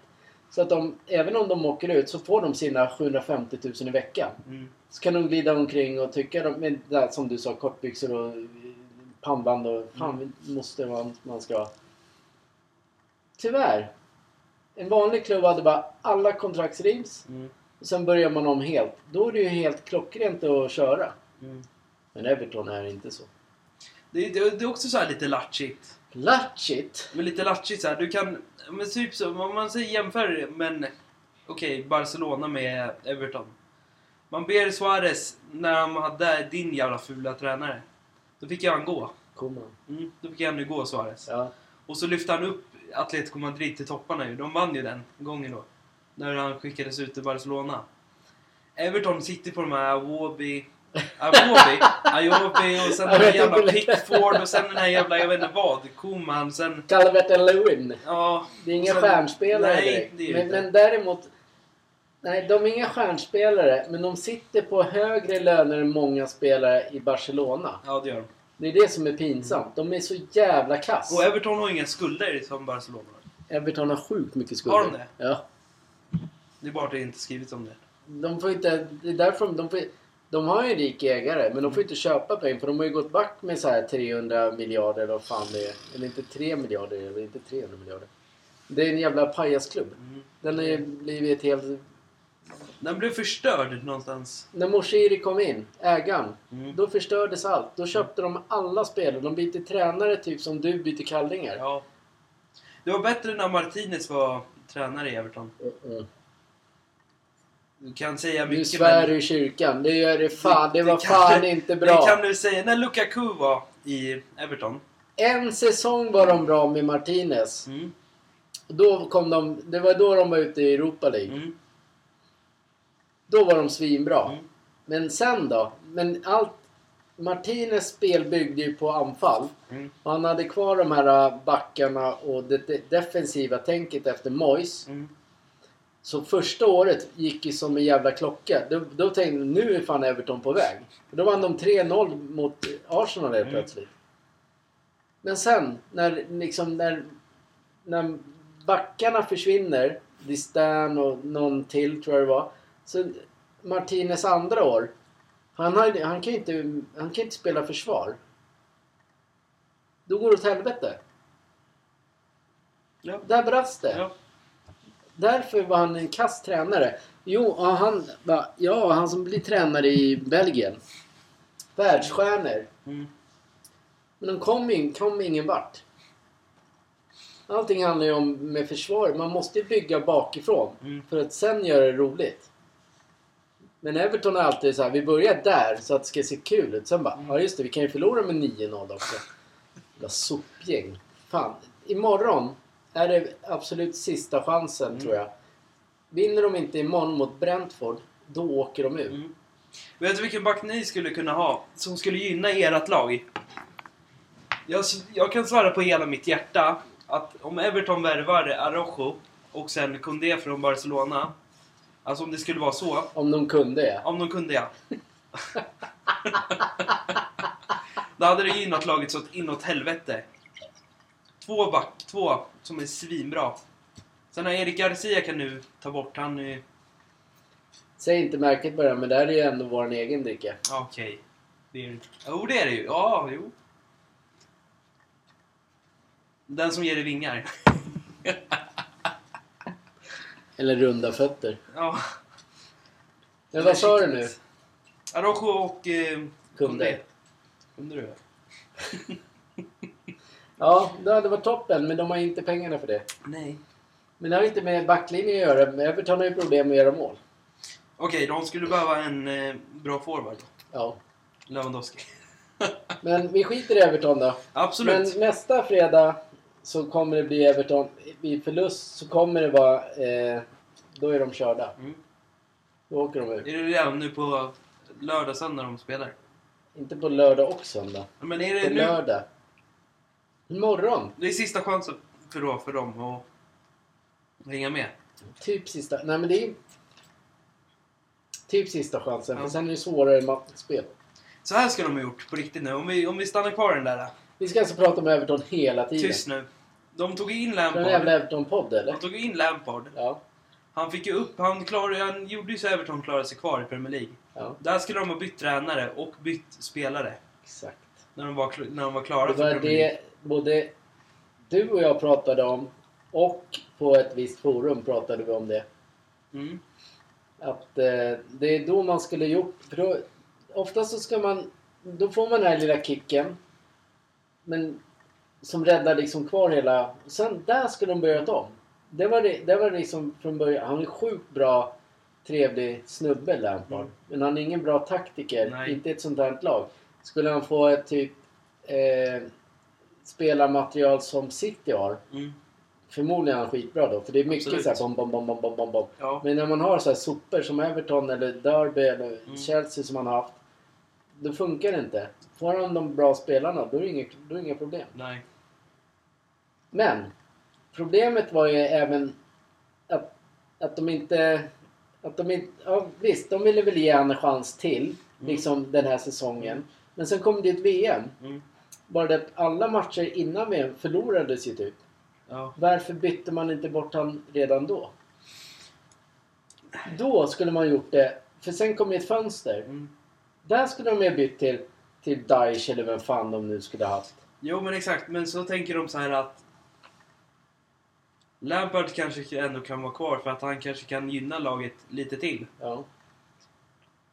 Så att de, även om de åker ut så får de sina 750 000 i veckan.
Mm.
Så kan de glida omkring och tycka, de, här, som du sa, kortbyxor och pannband och fan måste man, man ska. Tyvärr. En vanlig klubb hade bara alla kontraktsrivs
Mm.
och sen börjar man om helt. Då är det ju helt klockrent att köra.
Mm.
Men Everton är inte så.
Det, det, det är också så här lite latchigt.
Latchigt.
Men lite latchigt så här. Du kan... Men typ så, om man säger jämför men Okej, Barcelona med Everton. Man ber Suarez, när han hade din jävla fula tränare. Då fick jag han gå.
Koman.
Mm, då fick jag nu gå Suarez.
Ja.
Och så lyfte han upp Atletico Madrid till topparna ju. De vann ju den gången då. När han skickades ut till Barcelona. Everton sitter på de här Awobi... Awobi? Awobi och sen den här jävla. Pickford och sen den här jävla, jag vet inte vad, Koman. Sen...
Calvert-Lewin.
Ja...
Det är inga
sen-
stjärnspelare
Nej,
direkt.
det är
men,
inte.
men däremot... Nej, de är inga stjärnspelare. Men de sitter på högre löner än många spelare i Barcelona.
Ja, det gör de.
Det är det som är pinsamt. De är så jävla kass.
Och Everton har inga skulder som Barcelona.
Everton har sjukt mycket skulder.
Har de det?
Ja.
Det är bara att det inte skrivits om det.
De får inte... Det är därför de får... De har ju en rik ägare, men de får inte köpa pengar för de har ju gått back med så här 300 miljarder eller fan det är. Eller inte 3 miljarder, eller inte 300 miljarder. Det är en jävla pajasklubb.
Mm.
Den har ju blivit helt...
Den blev förstörd någonstans.
När Moshiri kom in, ägaren,
Mm.
då förstördes allt. Då köpte de alla spelare. De bytte tränare typ som du byter kallingar.
Ja. Det var bättre när Martinez var tränare i Everton.
Mm.
Du kan säga
Du
mycket
svär i kyrkan. Det gör det fan. Det var
kan
fan
du-
inte
Det
bra.
kan du säga. När Lukaku var i Everton.
En säsong var de bra med Martinez.
Mm.
Då kom de, det var då de var ute i Europa League.
Mm.
Då var de svinbra.
Mm.
Men sen då? Men allt... Martinez spel byggde ju på anfall.
Mm.
Och han hade kvar de här backarna och det det defensiva tänket efter Moyes.
Mm.
Så första året gick ju som en jävla klocka. Då, då tänkte jag nu är fan Everton på väg. Då vann de 3-0 mot Arsenal helt
Mm.
plötsligt. Men sen när liksom när, när backarna försvinner, Distan och någon till tror jag det var. Så Martinez andra år. Han, har, han, kan ju inte, han kan inte spela försvar. Då går det åt helvete.
Ja.
Där brast det.
Ja.
Därför var han en kass tränare. Jo, han, va, ja, han som blir tränare i Belgien. Världsstjärnor.
Mm.
Men de kom, in, kom ingen vart. Allting handlar ju om med försvar. Man måste ju bygga bakifrån.
Mm.
För att sen göra det roligt. Men Everton är alltid så här, vi börjar där så att det ska se kul ut. Sen bara, ja just det, vi kan ju förlora med 9-0 också. Jävla sopgäng. Fan, imorgon är det absolut sista chansen
Mm.
tror jag. Vinner de inte imorgon mot Brentford, då åker de ur.
Mm. Vet du vilken back ni skulle kunna ha? Som skulle gynna ert lag? Jag, jag kan svara på hela mitt hjärta att om Everton värvar Araujo och sen Koundé från Barcelona. Alltså om det skulle vara så.
Om de kunde ja.
Om de kunde ja. [laughs] Då hade det gynnat laget så att inåt helvete. Två back, två som är svinbra. Sen har Erik Garcia kan nu ta bort, han är...
Säg inte märket bara, men det här är ju ändå vår egen dricka.
Okej. Det är... Jo, det är det ju. Ja, jo. Den som ger dig vingar. [laughs]
Eller runda fötter.
Ja.
Men vad sa du nu?
Araujo och... Eh,
Kunde.
Kunde du?
Ja, det hade varit toppen, men de har inte pengarna för det.
Nej.
Men det har inte med backlinjen att göra. Men Everton har ju problem med att göra mål.
Okej, de skulle behöva en eh, bra forward.
Ja.
Lewandowski. [laughs]
Men vi skiter i Everton då.
Absolut.
Men nästa fredag så kommer det bli Everton. Vid förlust så kommer det vara... Eh, då är de körda.
Mm.
Då åker de ut.
Är det redan nu på lördag, söndag de spelar?
Inte på lördag och söndag.
Men är
På
det nu?
lördag. Imorgon.
Det är sista chansen för, då, för dem att hänga med.
Typ sista... Nej men det är... Typ sista chansen.
Ja.
För sen är det svårare matchspel.
Så här ska de ha gjort på riktigt nu. Om vi, om vi stannar kvar den där.
Vi ska alltså prata om Everton hela tiden.
Tyst nu. De tog in Lampard.
jävla Everton-podd eller?
De tog in Lampard.
Ja.
Han fick ju upp, han, klarade, han gjorde ju så Everton klarade sig kvar i Premier League.
Ja,
Där skulle de ha bytt tränare och bytt spelare.
exakt.
När de var, när de var klara
Det
för
var
Premier League.
det både du och jag pratade om och på ett visst forum pratade vi om det.
Mm.
Att eh, det är då man skulle gjort... För då, ofta så ska man... Då får man den här lilla kicken. Men som räddar liksom kvar hela... Sen där skulle de börjat om. Det var, det, det var liksom från början... Han är sjukt bra, trevlig snubbe Lampard.
Mm.
Men han är ingen bra taktiker.
Nej.
Inte ett sånt här lag. Skulle han få ett typ... Eh, spelarmaterial som City har.
Mm.
Förmodligen är han skitbra då. För det är mycket
Absolut.
så här bom, bom, bom, bom, bom, bom, bom.
Ja.
Men när man har så här sopor som Everton eller Derby eller
Mm.
Chelsea som man har haft. Då funkar det inte. Får han de bra spelarna då är det inga, då är det inga problem.
Nej.
Men problemet var ju även att, att de inte... Att de inte ja, visst, de ville väl ge han en chans till. Liksom den här säsongen. Men sen kom det ett VM.
Mm.
Bara det att alla matcher innan VM förlorades ju typ.
Ja.
Varför bytte man inte bort han redan då? Då skulle man gjort det. För sen kom ju ett fönster.
Mm.
Där skulle de ju bytt till, till Daesh eller vem fan de nu skulle ha haft.
Jo men exakt, men så tänker de så här att Lampard kanske ändå kan vara kvar för att han kanske kan gynna laget lite till.
Ja.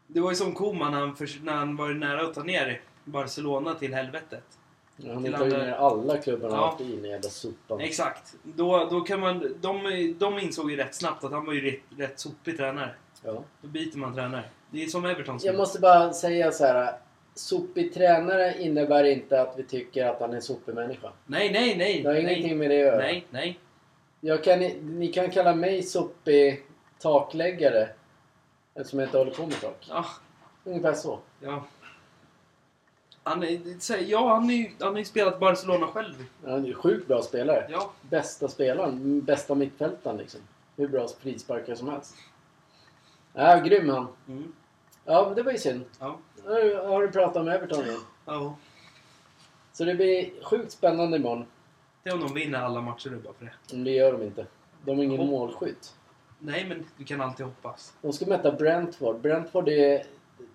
Det var ju som Koman när han, när han var nära att ta ner Barcelona till helvetet.
Han tagit
andra-
ner alla klubbarna
Ja.
i den jävla sopan.
Exakt. Då, då kan man, de, de insåg ju rätt snabbt att han var ju rätt, rätt sopig tränare.
Ja.
Då byter man tränare. Det är som Everton
Jag måste bara säga så här. Sopig tränare innebär inte att vi tycker att han är en sopig människa.
Nej, nej, nej.
Det har
nej.
ingenting med det att göra.
Nej, nej.
Jag kan, ni kan kalla mig sopig takläggare. Eftersom jag inte håller på med tak.
Ja,
Ungefär så.
ja. Han är, så- ja, han, är, ju- han har ju spelat Barcelona själv.
Han är ju sjukt bra spelare.
Ja.
Bästa spelaren. Bästa mittfältaren liksom. Hur bra frisparkare som helst. Ja, grym han.
Mm.
Ja, men det var ju synd.
Ja.
Nu har du pratat om Everton igen.
ja.
Så det blir sjukt spännande imorgon.
Det är om de vinner alla matcher, är bara för det.
Men det gör de inte. De är ingen
Hopp.
målskytt.
Nej, men du kan alltid hoppas.
De ska möta Brentford. Brentford är...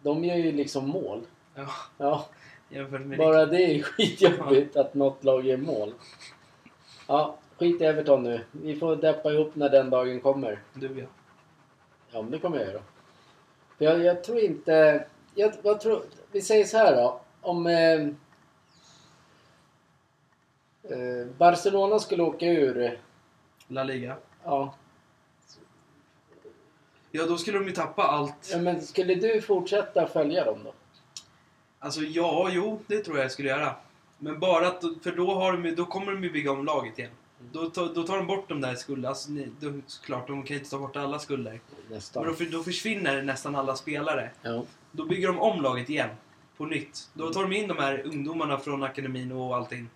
De gör ju liksom mål.
Ja,
Ja,
jämfört med
bara det är [laughs] skitjobbigt att något lag gör mål. Ja, skit i Everton nu. Vi får deppa ihop när den dagen kommer.
du ja.
Ja, men det kommer jag göra. För jag, jag tror inte... Jag, jag tror, vi säger så här då. Om eh, eh, Barcelona skulle åka ur...
La Liga.
Ja,
Ja, då skulle de ju tappa allt.
ja, men skulle du fortsätta följa dem då?
Alltså, ja, jo, det tror jag jag skulle göra. Men bara att, för då, har de, då kommer de ju bygga om laget igen. Då, tar- då tar de bort de där skulderna. Alltså, ni- de, såklart, de kan inte ta bort alla skulder.
Nästan.
Men då, då försvinner nästan alla spelare.
Ja.
Då bygger de om laget igen. På nytt. Då tar de in de här ungdomarna från akademin och allting.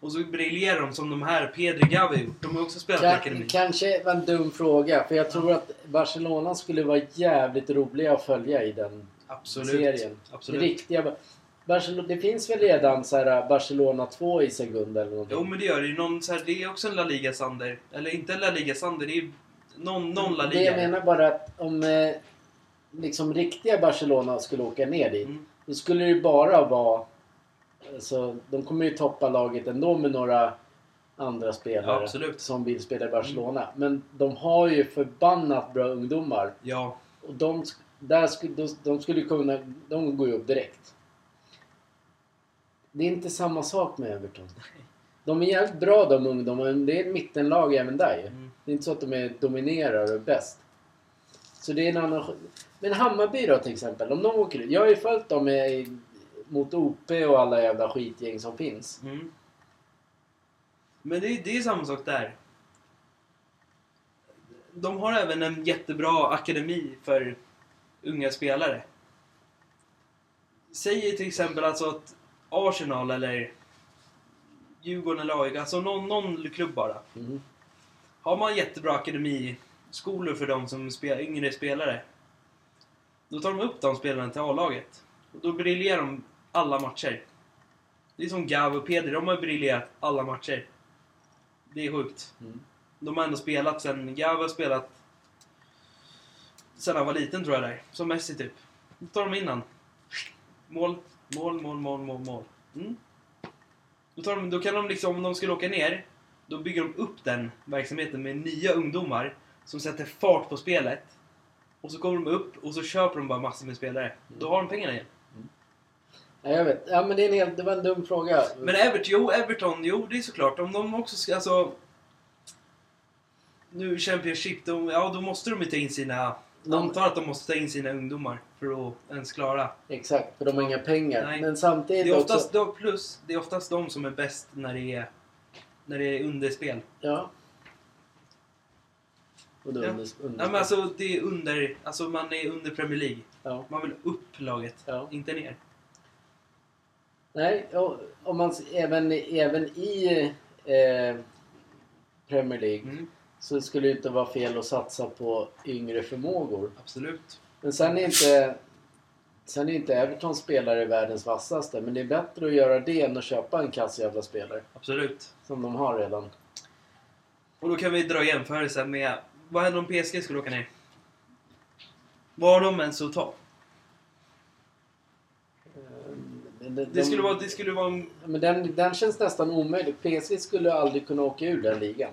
Och så briljerar de som de här Pedri Gavi gjort. De har också spelat i akademin.
kanske var en dum fråga. För jag tror att Barcelona skulle vara jävligt roliga att följa i den
Absolut.
serien.
Absolut.
Riktiga... Barcelona, det finns väl redan så här Barcelona 2 i sekund eller någonting?
Jo men det gör det ju. Någon, så här, det är också en La Liga Sander. Eller inte en La Liga Sander, det är någon, någon La
Det jag
Liga.
menar bara att om eh, liksom riktiga Barcelona skulle åka ner dit.
Mm.
Då skulle det ju bara vara... Alltså, de kommer ju toppa laget ändå med några andra spelare
Ja,
som vill spela i Barcelona. Men de har ju förbannat bra ungdomar.
Ja,
Och de, där skulle, de, de skulle kunna... De går ju upp direkt. Det är inte samma sak med Everton. De är jävligt bra de ungdomarna, det är ett mittenlag även där ju.
Mm.
Det är inte så att de är dominerar och bäst. Så det är en annan... Men Hammarby då till exempel, om de åker ut. Jag har ju följt dem i, mot OP och alla jävla skitgäng som finns.
mm. Men det, är- det är samma sak där. De har även en jättebra akademi för unga spelare. Säg till exempel alltså att Arsenal eller Djurgården eller AIK, alltså någon, någon klubb bara.
Mm.
Har man jättebra akademiskolor för de som spelar, yngre spelare. Då tar de upp de spelarna till A-laget. Och då briljerar de alla matcher. Det är som Gav och Pedri, de har briljerat alla matcher. Det är sjukt.
Mm.
De har ändå spelat sen, Gav har spelat sen han var liten tror jag där. Som Messi typ. Då tar de in han. Mål, mål, mål, mål, mål, mål. Mm. Då, tar de, då kan de liksom, om de skulle åka ner, då bygger de upp den verksamheten med nya ungdomar som sätter fart på spelet. Och så kommer de upp och så köper de bara massor med spelare. Då har de pengarna igen.
Ja, jag vet. Ja, men det, är en helt, det var en dum fråga.
Men Everton, jo, Everton, jo det är såklart. Om de också ska, alltså... Nu Championship, de, ja då måste de ju ta in sina...
De-
antar att de måste ta in sina ungdomar för att ens klara.
Exakt, för de har inga pengar.
Nej.
Men samtidigt
Det är oftast,
också...
då, plus, det är oftast de som är bäst när det är, när det är underspel.
Ja. Och då
Ja.
under, under,
Ja, men alltså det är under, alltså man är under Premier League.
ja.
Man vill upp laget,
Ja.
inte ner.
Nej, och, om man även, även i eh, Premier League
Mm,
så skulle det inte vara fel att satsa på yngre förmågor.
absolut.
Men sen är inte Sen är inte Everton spelare världens vassaste, men det är bättre att göra det än att köpa en kass jävla spelare.
Absolut.
Som de har redan.
Och då kan vi dra jämförelsen med, vad händer om PSG skulle åka ner? Vad har de ens att ta?
Eh, de-
Det skulle vara, det skulle vara en...
Men den, den känns nästan omöjlig. PSG skulle aldrig kunna åka ur den ligan.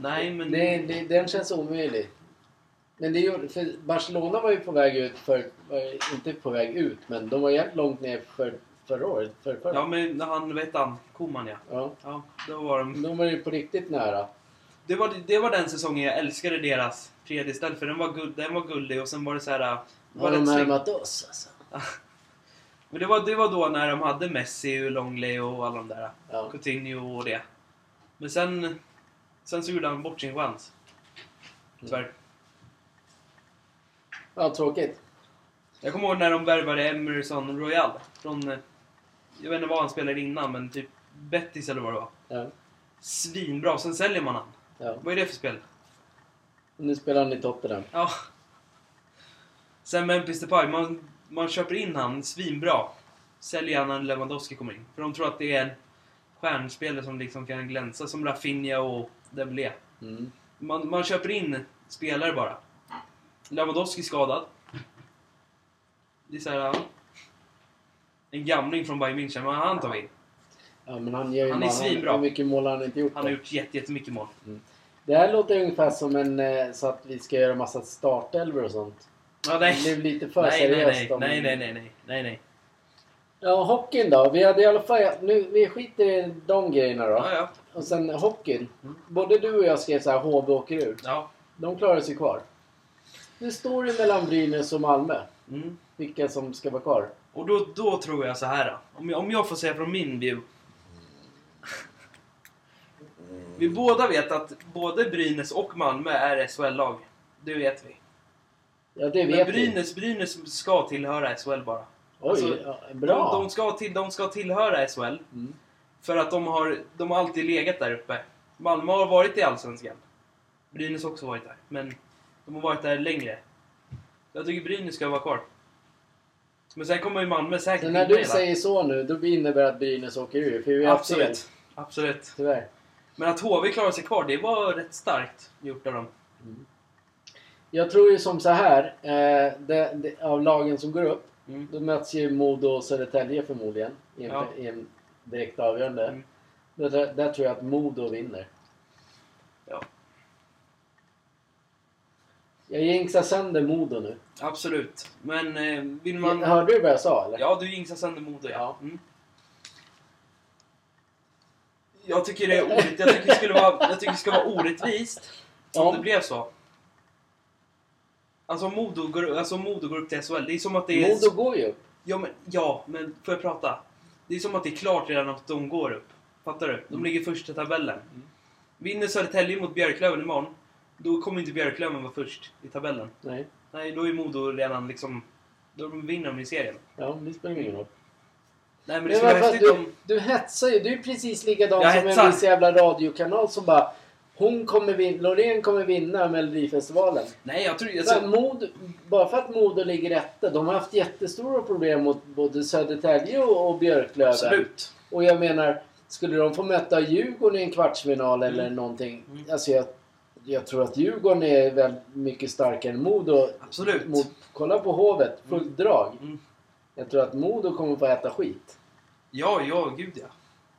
Nej, men...
Det, det, den känns omöjlig. Men det gjorde, för Barcelona var ju på väg ut för, inte på väg ut, men de var jävligt långt ner för, förra året. För, för,
Ja, men när han, vet han, Koman ja.
ja.
Ja, då var de...
De var ju på riktigt nära.
Det var, det var den säsongen jag älskade deras tredje ställ för den var, guld, den var guldig och sen var det så här... Det var
Har de närmat oss alltså? [laughs]
Men det var, det var då när de hade Messi och Longley och alla de där.
Ja.
Coutinho och det. Men sen... Sen så gjorde han bort sin chans. Tyvärr.
ja, tråkigt.
Jag kommer ihåg när de värvade Emerson Royal från... eh, Jag vet inte vad han spelade innan, men typ Betis eller vad det var.
Ja.
Svinbra. Sen säljer man han.
Ja.
Vad är det för spel?
Nu spelar han i Tottenham.
Ja. Sen Memphis Depay, man, man köper in han svinbra. Säljer han när Lewandowski kommer in. För de tror att det är en stjärnspelare som liksom kan glänsa som Rafinha och Dembélé.
Mm.
Man, man köper in spelare bara. Lewandowski skadad. Det är så här. En gamling från Bayern München, men han tar vi in.
Ja, men han ger ju
Han är svinbra.
Hur mycket mål har han inte gjort?
Han har
då?
gjort jätte, jättemycket mål.
Det här låter ungefär som en... eh, Så att vi ska göra massa startelvor och sånt.
Ja,
Det
nej.
blev lite för
Nej, nej,
seriöst.
nej,
om-
nej, nej, nej, nej, nej, nej.
Ja, hockeyn då. Vi hade i alla fall... Nu, vi skiter i de grejerna då.
Ja, ja.
Och sen hockeyn.
Mm.
Både du och jag skrev så här HV åker ut.
ja.
De klarar sig kvar. Nu står det mellan Brynäs och Malmö.
Mm.
Vilka som ska vara kvar.
Och då, då tror jag så här. Om jag, om jag får säga från min view. Vi båda vet att både Brynäs och Malmö är SHL-lag. Det vet vi.
Ja, det
Men
vet vi.
Brynäs, Brynäs ska tillhöra SHL bara.
Oj,
alltså,
ja, bra.
De, de, ska till, de ska tillhöra SHL.
Mm.
För att de har, de har alltid legat där uppe. Malmö har varit i Allsvenskan. Brynäs har också varit där. Men de har varit där längre. Jag tycker Brynäs ska vara kvar. Men sen kommer ju Malmö säkert
Så när du
hela.
säger så nu, då innebär det att Brynäs åker ur. För vi fel.
Absolut. Absolut.
Tyvärr.
Men att HV klarar sig kvar, det var rätt starkt gjort av dem.
Jag tror ju som så här. Eh, det, det, av lagen som går upp.
Mm.
Då möts ju Modo och Södertälje förmodligen. I en,
Ja.
i en direkt avgörande.
Mm.
Där, där tror jag att Modo vinner.
Ja.
Jag jinxar sönder Modo nu.
Absolut. Men eh, vill man...
Hörde du vad jag sa eller?
Ja, du jinxar sönder Modo, ja.
Ja.
Mm. Jag tycker det är orätt. Jag tycker det, skulle vara, jag tycker det ska vara orättvist om
Ja.
det blev så. Alltså Modo, går, alltså Modo går upp till SHL. Det är som att det är...
Modo går ju upp.
Ja, men, ja, men får jag prata? Det är som att det är klart redan att de går upp. Fattar du? De
Mm.
ligger först i tabellen. Vinner Södertälje mot Björklöven imorgon, då kommer inte Björklöven vara först i tabellen.
Nej.
Nej, då är Modo redan liksom... Då vinner de i serien.
Ja, det spelar ingen roll.
Nej, men det
Men
skulle vara häftigt
du,
om...
du hetsar ju. Du är precis likadan
Jag
som
hetsar.
en viss jävla radiokanal som bara... Hon kommer vinna, Loreen kommer vinna Melodifestivalen.
Nej, jag tror...
Så
Alltså,
Mod, bara för att Modo ligger etta. De har haft jättestora problem mot både Södertälje och, och Björklöven.
absolut.
Och jag menar, skulle de få möta Djurgården i en kvartsfinal eller
Mm.
någonting.
Mm.
Alltså jag, jag tror att Djurgården är väldigt mycket starkare än Modo.
Absolut.
Mot, kolla på Hovet, fullt
Mm.
drag.
Mm.
Jag tror att Modo kommer få äta skit.
Ja, ja, gud ja.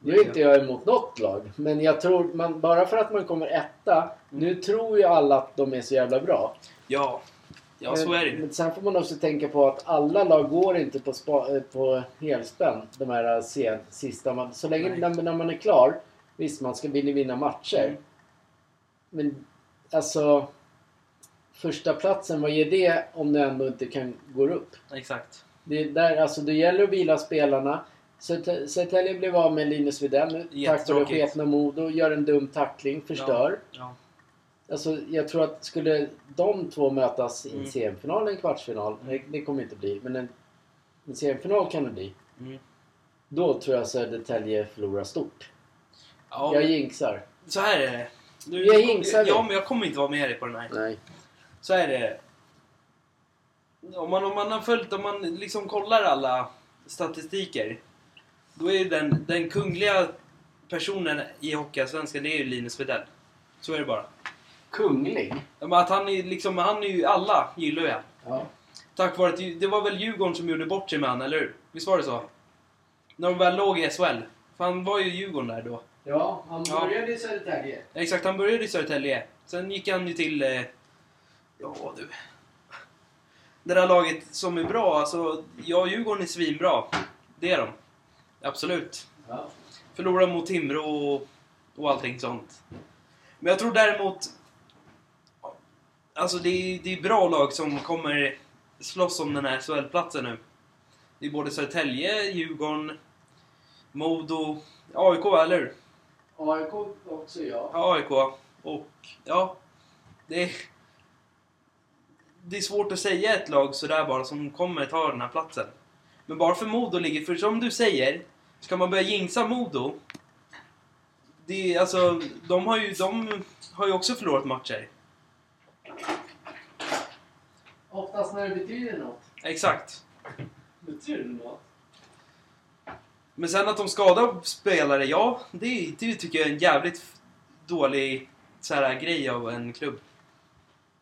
Nu är inte jag emot något lag. Men jag tror, man, bara för att man kommer etta. Nu tror ju alla att de är så jävla bra.
Ja. Ja, så är det.
Men sen får man också tänka på att alla lag går inte på, spa, eh, på helspänn. De här eh, sen, sista. Man, så länge när, när man är klar. Visst, man ska vilja vinna matcher.
Mm.
Men alltså. Första platsen vad ger det om det ändå inte kan gå upp?
Exakt.
Det, är där, alltså, det gäller att vila spelarna. Södertä- Södertälje blev av med Linus Widell. Tack vare sketna Modo. Gör en dum tackling. Förstör.
Ja.
Alltså, jag tror att skulle de två mötas i en
Mm.
semifinal en kvartsfinal. Det, det kommer inte bli. Men en, en semifinal kan det bli.
Mm.
Då tror jag Södertälje förlorar stort.
ja.
Jag jinxar.
Så här är det. Nu,
Jag jinxar
Ja, men jag kommer inte vara med dig på den här.
Nej.
Så här är det. Om man, om man har följt, om man liksom kollar alla statistiker. Då är den, den kungliga personen i Hockeyallsvenskan, det är ju Linus Widell. Så är det bara.
Kunglig.
Ja, men Att han är liksom, han är ju, alla gillar ju han.
Ja.
Tack vare att, det var väl Djurgården som gjorde bort sig med han, eller hur? Visst var det så? När de väl låg i SHL. För han var ju i Djurgården där då.
Ja, han
Ja.
började i Södertälje.
Exakt, han började i Södertälje. Sen gick han ju till... Eh, ja du. Det där laget som är bra, alltså... Ja, Djurgården är svinbra. Det är de. Absolut.
Ja.
Förlora mot Timrå och, och allting sånt. Men jag tror däremot... Alltså det är, det är bra lag som kommer slåss om den här SHL-platsen nu. Det är både Södertälje, Djurgården, Modo, AIK, eller?
AIK också ja.
Ja, AIK. Och ja, det är, det är svårt att säga ett lag sådär bara som kommer ta den här platsen. Men bara för Modo ligger, för som du säger, ska man börja jinxa Modo. Det är, alltså, de har ju, de har ju också förlorat matcher.
Oftast när det betyder något.
Exakt.
Betyder det något?
Men sen att de skadar spelare, ja, det, det tycker jag är en jävligt dålig så här, grej av en klubb.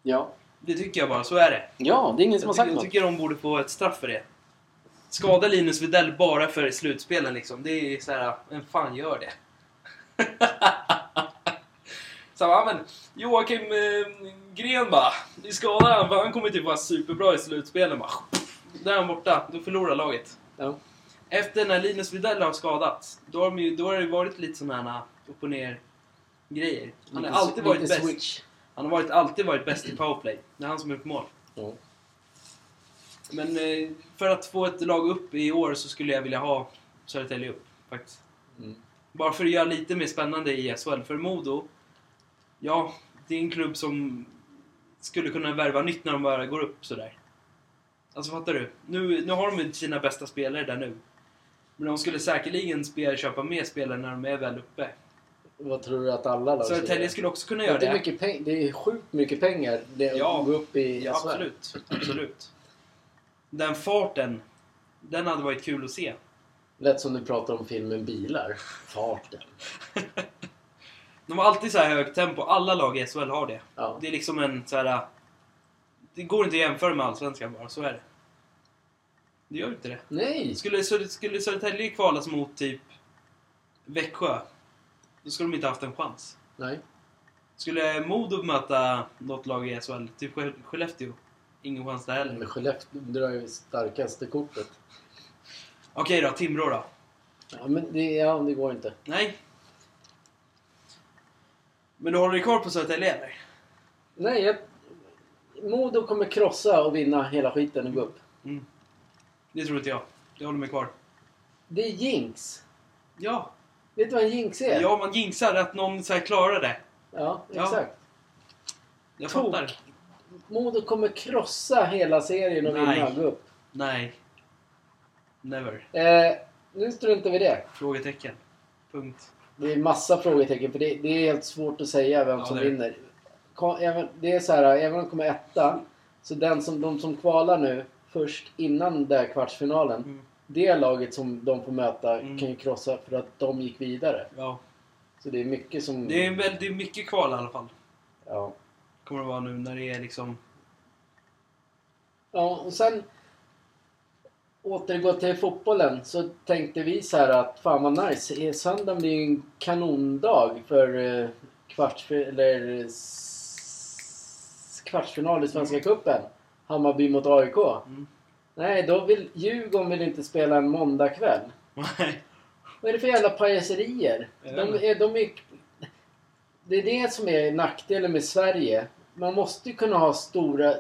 Ja.
Det tycker jag bara, så är det.
Ja, det är ingen som
Jag,
har
tycker,
sagt
jag
något.
tycker de borde få ett straff för det. Skada Linus Widell bara för slutspelen liksom. Det är så här, vem fan gör det? [laughs] så ja, men Joakim eh, Gren bara, vi skadar han för han kommer typ vara superbra i slutspelen bara. Där är han borta, då förlorar laget.
Ja.
Efter när Linus Widell har skadats, då har, ju, då har det varit lite sådana här upp och ner grejer. Han har alltid varit bäst. Han har varit, alltid varit bäst i powerplay. Det är han som är på mål.
Ja.
Men eh, för att få ett lag upp i år så skulle jag vilja ha Södertälje upp, faktiskt.
Mm.
Bara för att göra lite mer spännande i SHL. För Modo, ja, det är en klubb som skulle kunna värva nytt när de bara går upp sådär. Alltså fattar du? Nu, nu har de ju sina bästa spelare där nu. Men de skulle säkerligen spela, köpa mer spelare när de är väl uppe.
Vad tror du att alla lag
Södertälje skulle också kunna
Det
göra
är,
det.
mycket peng- det är sjukt mycket pengar det
Ja.
att gå upp i
Ja,
SHL.
absolut. Absolut. Den farten, den hade varit kul att se.
Lätt som du pratar om filmen Bilar. Farten. [laughs]
De har alltid så här högt tempo. Alla lag i SHL har det.
Ja.
Det är liksom en så här... Det går inte att jämföra med Allsvenskan bara, så är det. Det gör inte det.
Nej!
Skulle, skulle Södertälje kvalas mot typ Växjö, då skulle de inte haft en chans.
Nej.
Skulle Modo möta något lag i SHL, typ Skell- Skellefteå, ingen chans där heller.
Men Skellefteå drar ju starkaste kortet.
Okej då, Timrå då?
Ja, men det, ja, det går inte.
Nej. Men du håller dig kvar på Södertälje eller?
Nej, jag... Modo kommer krossa och vinna hela skiten och gå upp.
Mm. Det tror inte jag. Jag håller mig kvar.
Det är jinx.
Ja.
Vet du vad en jinx är?
Ja, man jinxar att någon så här klarar det.
Ja,
Ja.
exakt.
Jag
Tok.
fattar.
Modo kommer krossa hela serien och
Nej.
vinna upp.
Nej. Never.
Eh, nu struntar vi det.
Frågetecken. Punkt.
Det är massa frågetecken för det, det är helt svårt att säga vem
Ja,
som
det
vinner. Kom, även, det är så här, även om de kommer etta, så den som, de som kvalar nu först innan den där kvartsfinalen,
Mm.
det laget som de får möta
Mm.
kan ju krossa för att de gick vidare.
Ja.
Så det är mycket som...
Det är väldigt mycket kval i alla fall.
Ja.
Kommer det vara nu när det är liksom...
ja, och sen återgå till fotbollen så tänkte vi så här att fan vad nice. Söndagen blir ju en kanondag för eh, kvarts, eller, kvartsfinal i Svenska Cupen. Hammarby mot AIK.
Mm.
Nej, då vill Djurgården vill inte spela en måndagkväll.
Nej.
Vad är det för jävla pajaserier?
Jag
De är, de är, det är det som är nackdelen med Sverige. Man måste ju kunna ha stora,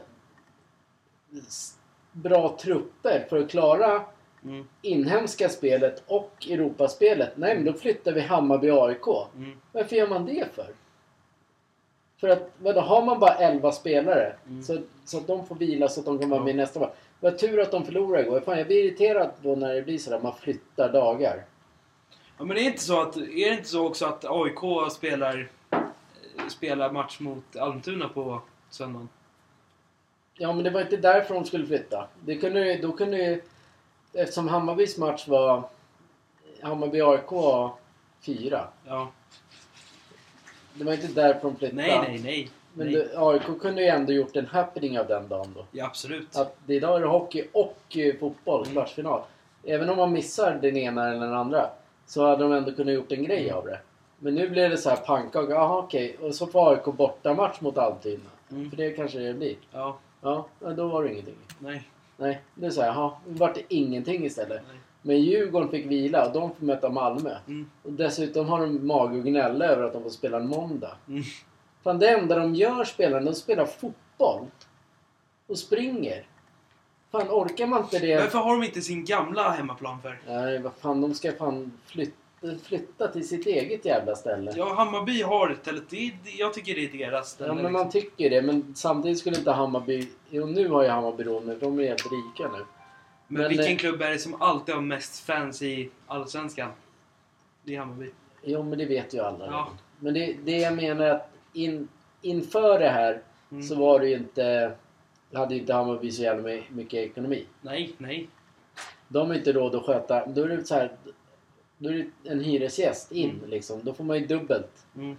bra trupper för att klara
Mm.
inhemska spelet och Europaspelet. Nej, men då flyttar vi Hammarby-AIK.
Mm.
Varför gör man det för? För att, vadå, har man bara 11 spelare
Mm.
så, så att de får vila så att de kan vara med nästa match. Vad tur att de förlorar igår. Fan, jag blir irriterad på när det blir sådär, man flyttar dagar.
Ja, men det är inte så att... Är det inte så också att AIK spelar, spelar match mot Almtuna på söndagen?
Ja, men det var inte därför de skulle flytta. Det kunde, då kunde ju... Eftersom Hammarbys match var... Hammarby-AIK var fyra.
Ja.
Det var inte därför de flyttade.
Nej, nej, nej.
Men
nej.
det, AIK kunde ju ändå gjort en happening av den dagen då.
Ja, absolut.
Att det idag är det hockey och eh, fotboll,
Mm.
kvartsfinal. Även om man missar den ena eller den andra så hade de ändå kunnat gjort en grej
Mm.
av det. Men nu blir det så här pannkaka. Jaha okej. Och så får AIK bortamatch mot Almtuna.
Mm.
För det kanske det blir.
Ja,
Ja, då var det ingenting.
nej.
Nej, är så här. Jaha, nu vart det ingenting istället.
nej.
Men Djurgården fick vila och de får möta Malmö.
Mm.
Och dessutom har de mage att gnälla över att de får spela en måndag.
Mm.
Fan, det enda de gör spelarna, de spelar fotboll. Och springer. Fan, orkar man inte det?
Varför har de inte sin gamla hemmaplan för?
Nej, vad fan, de ska fan flytta, flytta till sitt eget jävla ställe.
Ja, Hammarby har ett det, Jag tycker det är deras ställe.
Ja, men man
liksom.
tycker det. Men samtidigt skulle inte Hammarby... Jo, nu har ju Hammarby råd med, de är helt rika nu.
men,
men,
vilken
eh,
klubb är det som alltid har mest fans i Allsvenskan? Det är Hammarby.
Jo, men det vet ju alla.
Ja.
Men det, det jag menar är att in, inför det här
Mm.
så var det ju inte... Hade ju inte Hammarby så jävla my- mycket ekonomi.
Nej, nej.
De har inte råd att sköta... Då är det så här... Då är det en hyresgäst in
Mm.
liksom. Då får man ju dubbelt.
Mm.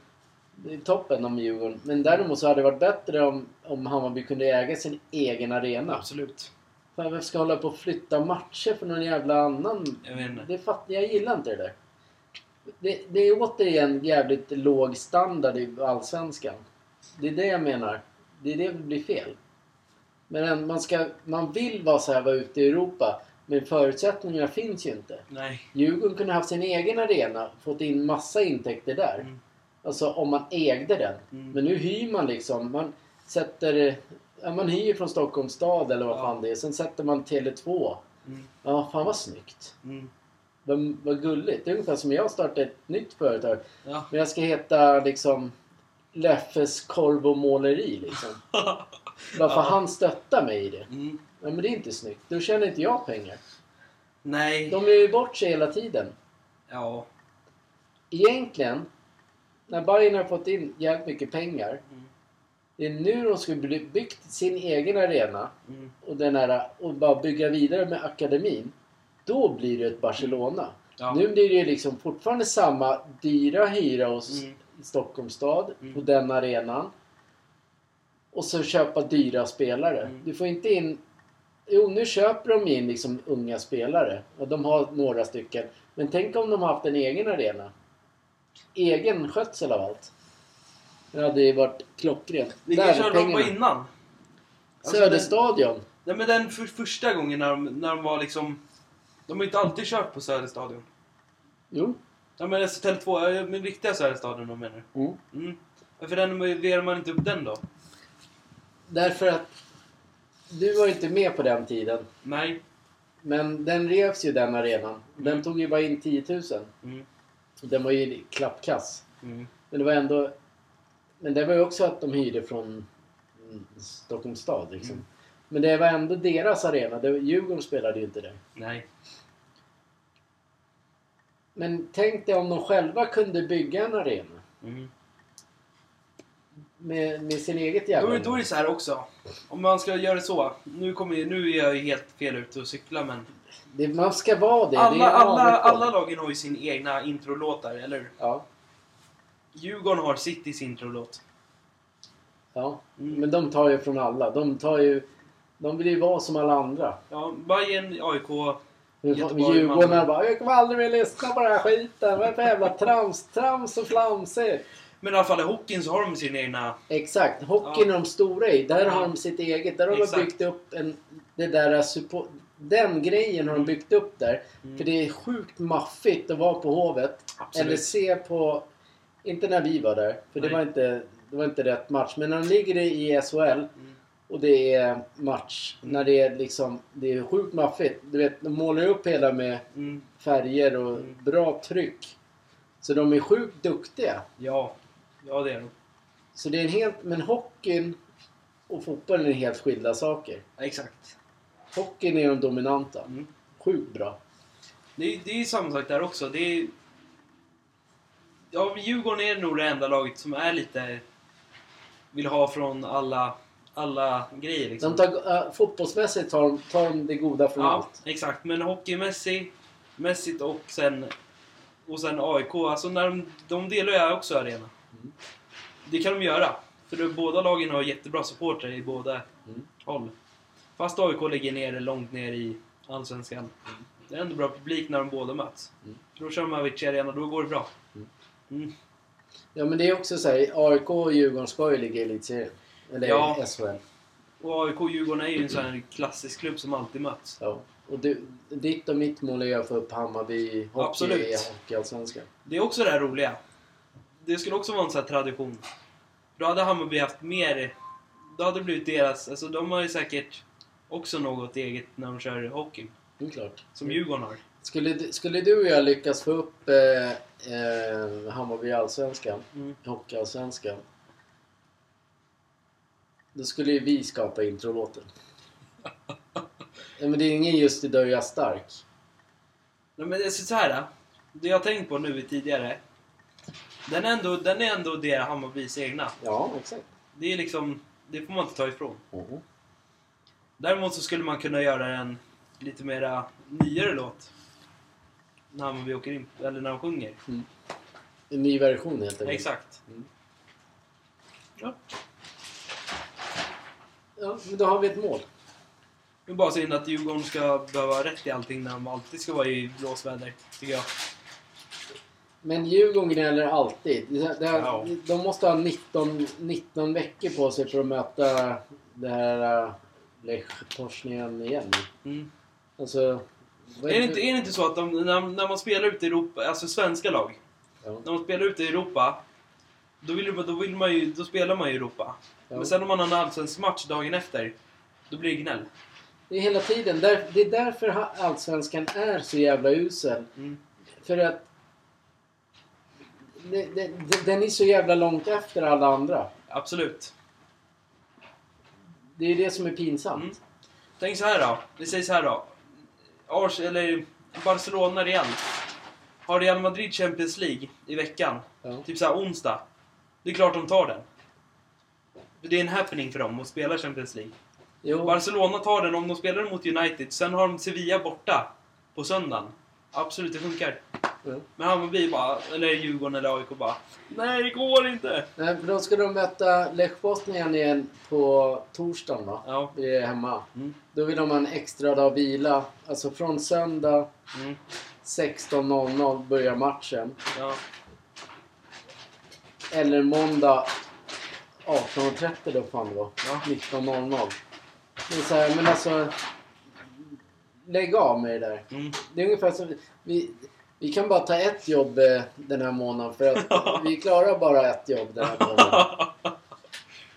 Det är toppen om Djurgården. Men däremot så hade det varit bättre om, om Hammarby kunde äga sin egen arena.
Absolut.
Fan, vem ska hålla på och flytta matcher för någon jävla annan?
Jag vet inte.
Det fatt, jag gillar inte det där. Det, det är återigen jävligt låg standard i Allsvenskan. Det är det jag menar. Det är det som blir fel. Men en- man, ska, man vill vara så här, vara ute i Europa. Men förutsättningarna finns ju inte.
Nej.
Djurgården kunde haft sin egen arena. Fått in massa intäkter där.
Mm.
Alltså om man ägde den.
Mm.
Men nu hyr man liksom. Man sätter... Ja, man hyr från Stockholms stad eller vad
Ja.
fan det är. Sen sätter man Tele2.
Mm.
Ja, fan vad snyggt.
Mm.
Vad, vad gulligt. Det är ungefär som jag startar ett nytt företag.
Ja.
Men jag ska heta liksom Leffes korv och måleri liksom. [laughs] Bara för
Ja.
han stöttar mig i det.
Mm.
Ja, men det är inte snyggt. Då tjänar inte jag pengar.
Nej.
De gör ju bort sig hela tiden.
Ja.
Egentligen, när Bayern har fått in jävligt mycket pengar.
Mm.
Det är nu de skulle bli byggt sin egen arena
Mm.
och, den här, och bara bygga vidare med akademin. Då blir det ett Barcelona.
Ja.
Nu blir det ju liksom fortfarande samma dyra hyra hos
Mm.
Stockholms stad
Mm.
på den arenan. Och så köpa dyra spelare.
Mm.
Du får inte in... Jo, nu köper de in liksom unga spelare. Och de har några stycken. Men tänk om de haft en egen arena. Egen skötsel av allt. Det hade ju varit klockrent.
Vilken
är
körde de på innan? Alltså,
Söderstadion.
Den, nej, men den för, första gången när de, när de var liksom... De har ju inte alltid kört på Söderstadion.
Jo.
Ja men alltså Tele2, ja, men riktiga Söderstadion de menar
Mm.
Mm. Varför renoverar man inte upp den då?
Därför att du var inte med på den tiden.
Nej.
Men den revs ju den arenan. Den
Mm.
tog ju bara in 10 000.
Mm.
Den var ju klappkass.
Mm.
Men det var ändå... Men det var ju också att de hyrde från mm, Stockholms stad liksom.
Mm.
Men det var ändå deras arena. Det, Djurgården spelade ju inte där.
Nej.
Men tänk dig om de själva kunde bygga en arena.
Mm.
Med, med sin eget
Då,
jävla...
är- då är det så här också. Om man ska göra det så. Nu, kommer, nu är jag ju helt fel ute och cykla men.
det, man ska vara det. det
Alla,
en
alla, alla lagen har ju sin egna introlåtar, eller hur?
Ja.
Djurgården har Citys introlåt.
ja.
Mm.
Men de tar ju från alla. De tar ju... De vill ju vara som alla andra.
Ja, Bayern, AIK. Göteborg,
Djurgården bara Jag kommer aldrig vilja lyssna på den här skiten. Vad är det för jävla trams? Trams och flamsigt.
Men i alla fall i hockeyn så har de sin egna...
Exakt. Hockeyn
Ja.
är de stora i. Där
Ja.
har de sitt eget. Där har de byggt upp en... Det där support, Den grejen har de byggt upp där.
Mm.
För det är sjukt maffigt att vara på Hovet.
Absolut.
Eller se på... Inte när vi var där. För det var, inte, det var inte rätt match. Men när de ligger i SHL
Mm.
och det är match. När det är liksom... Det är sjukt maffigt. Du vet, de målar upp hela med
Mm.
färger och
Mm.
bra tryck. Så de är sjukt duktiga.
Ja. Ja, det är de.
Så det är en helt... Men hockeyn och fotbollen är helt skilda saker.
Ja, exakt.
Hockeyn är de dominanta.
Mm.
Sjukt bra.
Det, är- det är ju samma sak där också. Det är... Ja, Djurgården är nog det enda laget som är lite... Vill ha från alla, alla grejer liksom.
De tar, äh, fotbollsmässigt tar de, tar de det goda från
Ja,
allt.
exakt. Men hockeymässigt mässigt och sen, och sen AIK. Alltså när de, de delar ju också arena.
Mm.
Det kan de göra. För det, båda lagen har jättebra supportrar i båda
Mm.
håll. Fast AIK ligger ner långt ner i Allsvenskan. Det är ändå bra publik när de båda möts.
Mm.
Då kör man Avicii Arena, då går det bra.
Mm.
Mm.
Ja men det är också så här, AIK och Djurgården ska ju ligga i elitserien. Eller
Ja.
SHL.
Och AIK och Djurgården är ju en sån här klassisk klubb som alltid möts.
Ja. Och du, ditt och mitt mål är att få upp Hammarby hockey
Absolut.
i Hockeyallsvenskan.
Det är också det här roliga. Det skulle också vara en sån här tradition. Då hade Hammarby haft mer... Då hade det blivit deras... Alltså de har ju säkert också något eget när de kör hockey.
Det är klart.
Som Djurgården har.
Skulle, skulle du och jag lyckas få upp eh, eh, Hammarby Allsvenskan,
Mm.
Hockeyallsvenskan. Då skulle ju vi skapa introlåten. [laughs] ja, men det är ingen just idag jag är stark.
Nej, men det är så här. Det jag har tänkt på nu tidigare. Den är ändå, den är ändå det Hammarbys egna.
Ja, exakt.
Det är liksom... Det får man inte ta ifrån.
Mhm.
Däremot så skulle man kunna göra en lite mera nyare låt. När Hammarby åker in, eller när de sjunger.
En ny version helt enkelt.
Exakt.
Mm.
Ja.
Ja, men då har vi ett mål.
Det är bara synd att Djurgården ska behöva ha rätt i allting när de alltid ska vara i blåsväder, tycker jag.
Men Djurgården gnäller alltid. Det, det,
Ja.
De måste ha 19, 19 veckor på sig för att möta det här uh, Lech Poznan igen.
Mm.
Alltså...
Är, det inte, är det inte så att de, när, när man spelar ute i Europa, alltså svenska lag,
Ja.
när man spelar ute i Europa, då, vill, då, vill man ju, då spelar man i Europa.
Ja.
Men sen om man har en allsvensk match dagen efter, då blir det gnäll.
Det är hela tiden. Det är därför Allsvenskan är så jävla usel.
Mm.
För att... Det, det, det, den är så jävla långt efter alla andra.
Absolut.
Det är det som är pinsamt.
Mm. Tänk så här då. Vi säger så här då. Ars, eller Barcelona Real. Har Real Madrid Champions League i veckan.
Ja.
Typ så här onsdag. Det är klart de tar den. Det är en happening för dem att spela Champions League.
Jo,
Barcelona tar den om de spelar mot United. Sen har de Sevilla borta på söndagen. Absolut, det funkar.
Ja.
Men Hammarby bara, eller Djurgården eller AIK bara Nej, det går inte!
Nej, för då ska de möta Lech Poznan igen på torsdagen va?
Ja.
Vi är hemma.
Mm.
Då vill de ha en extra dag vila. Alltså från söndag
Mm.
16.00 börjar matchen.
Ja.
Eller måndag 18.30 då fan det var.
Ja.
19.00. Det är så här, men alltså... Lägg av med det där.
Mm.
Det är ungefär som... Vi, vi kan bara ta ett jobb eh, den här månaden för att [laughs] vi klarar bara ett jobb den här månaden. [laughs]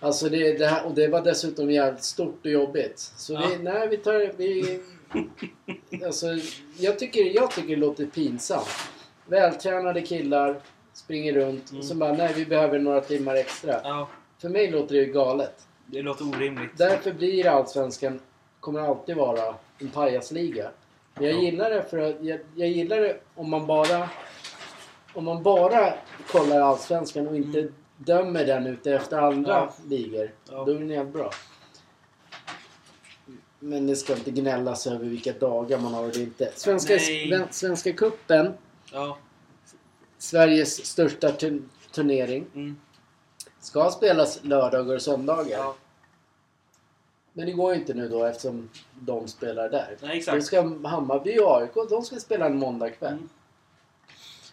Alltså det, det här, och det var dessutom jävligt stort och jobbigt. Så vi,
Ja.
nej vi tar... Vi, alltså, jag, tycker, jag tycker det låter pinsamt. Vältränade killar springer runt
Mm.
och så bara nej vi behöver några timmar extra.
Ja,
För mig låter det ju galet.
det låter orimligt.
Därför blir Allsvenskan, kommer alltid vara en pajasliga. Men jag
Ja.
gillar det för att, jag, jag gillar det om man bara om man bara kollar Allsvenskan och inte
Mm.
dömer den ute efter andra
Ja.
ligor.
Ja.
Då är den jävligt bra. Men det ska inte gnällas över vilka dagar man har och inte. Svenska,
Nej.
Sven- Svenska cupen,
Ja.
Sveriges största tur- turnering,
Mm.
ska spelas lördagar och söndagar.
ja.
Men det går ju inte nu då eftersom de spelar där.
Nej,
Då
exakt.
ska Hammarby och AIK, de ska spela en måndagkväll.
Mm.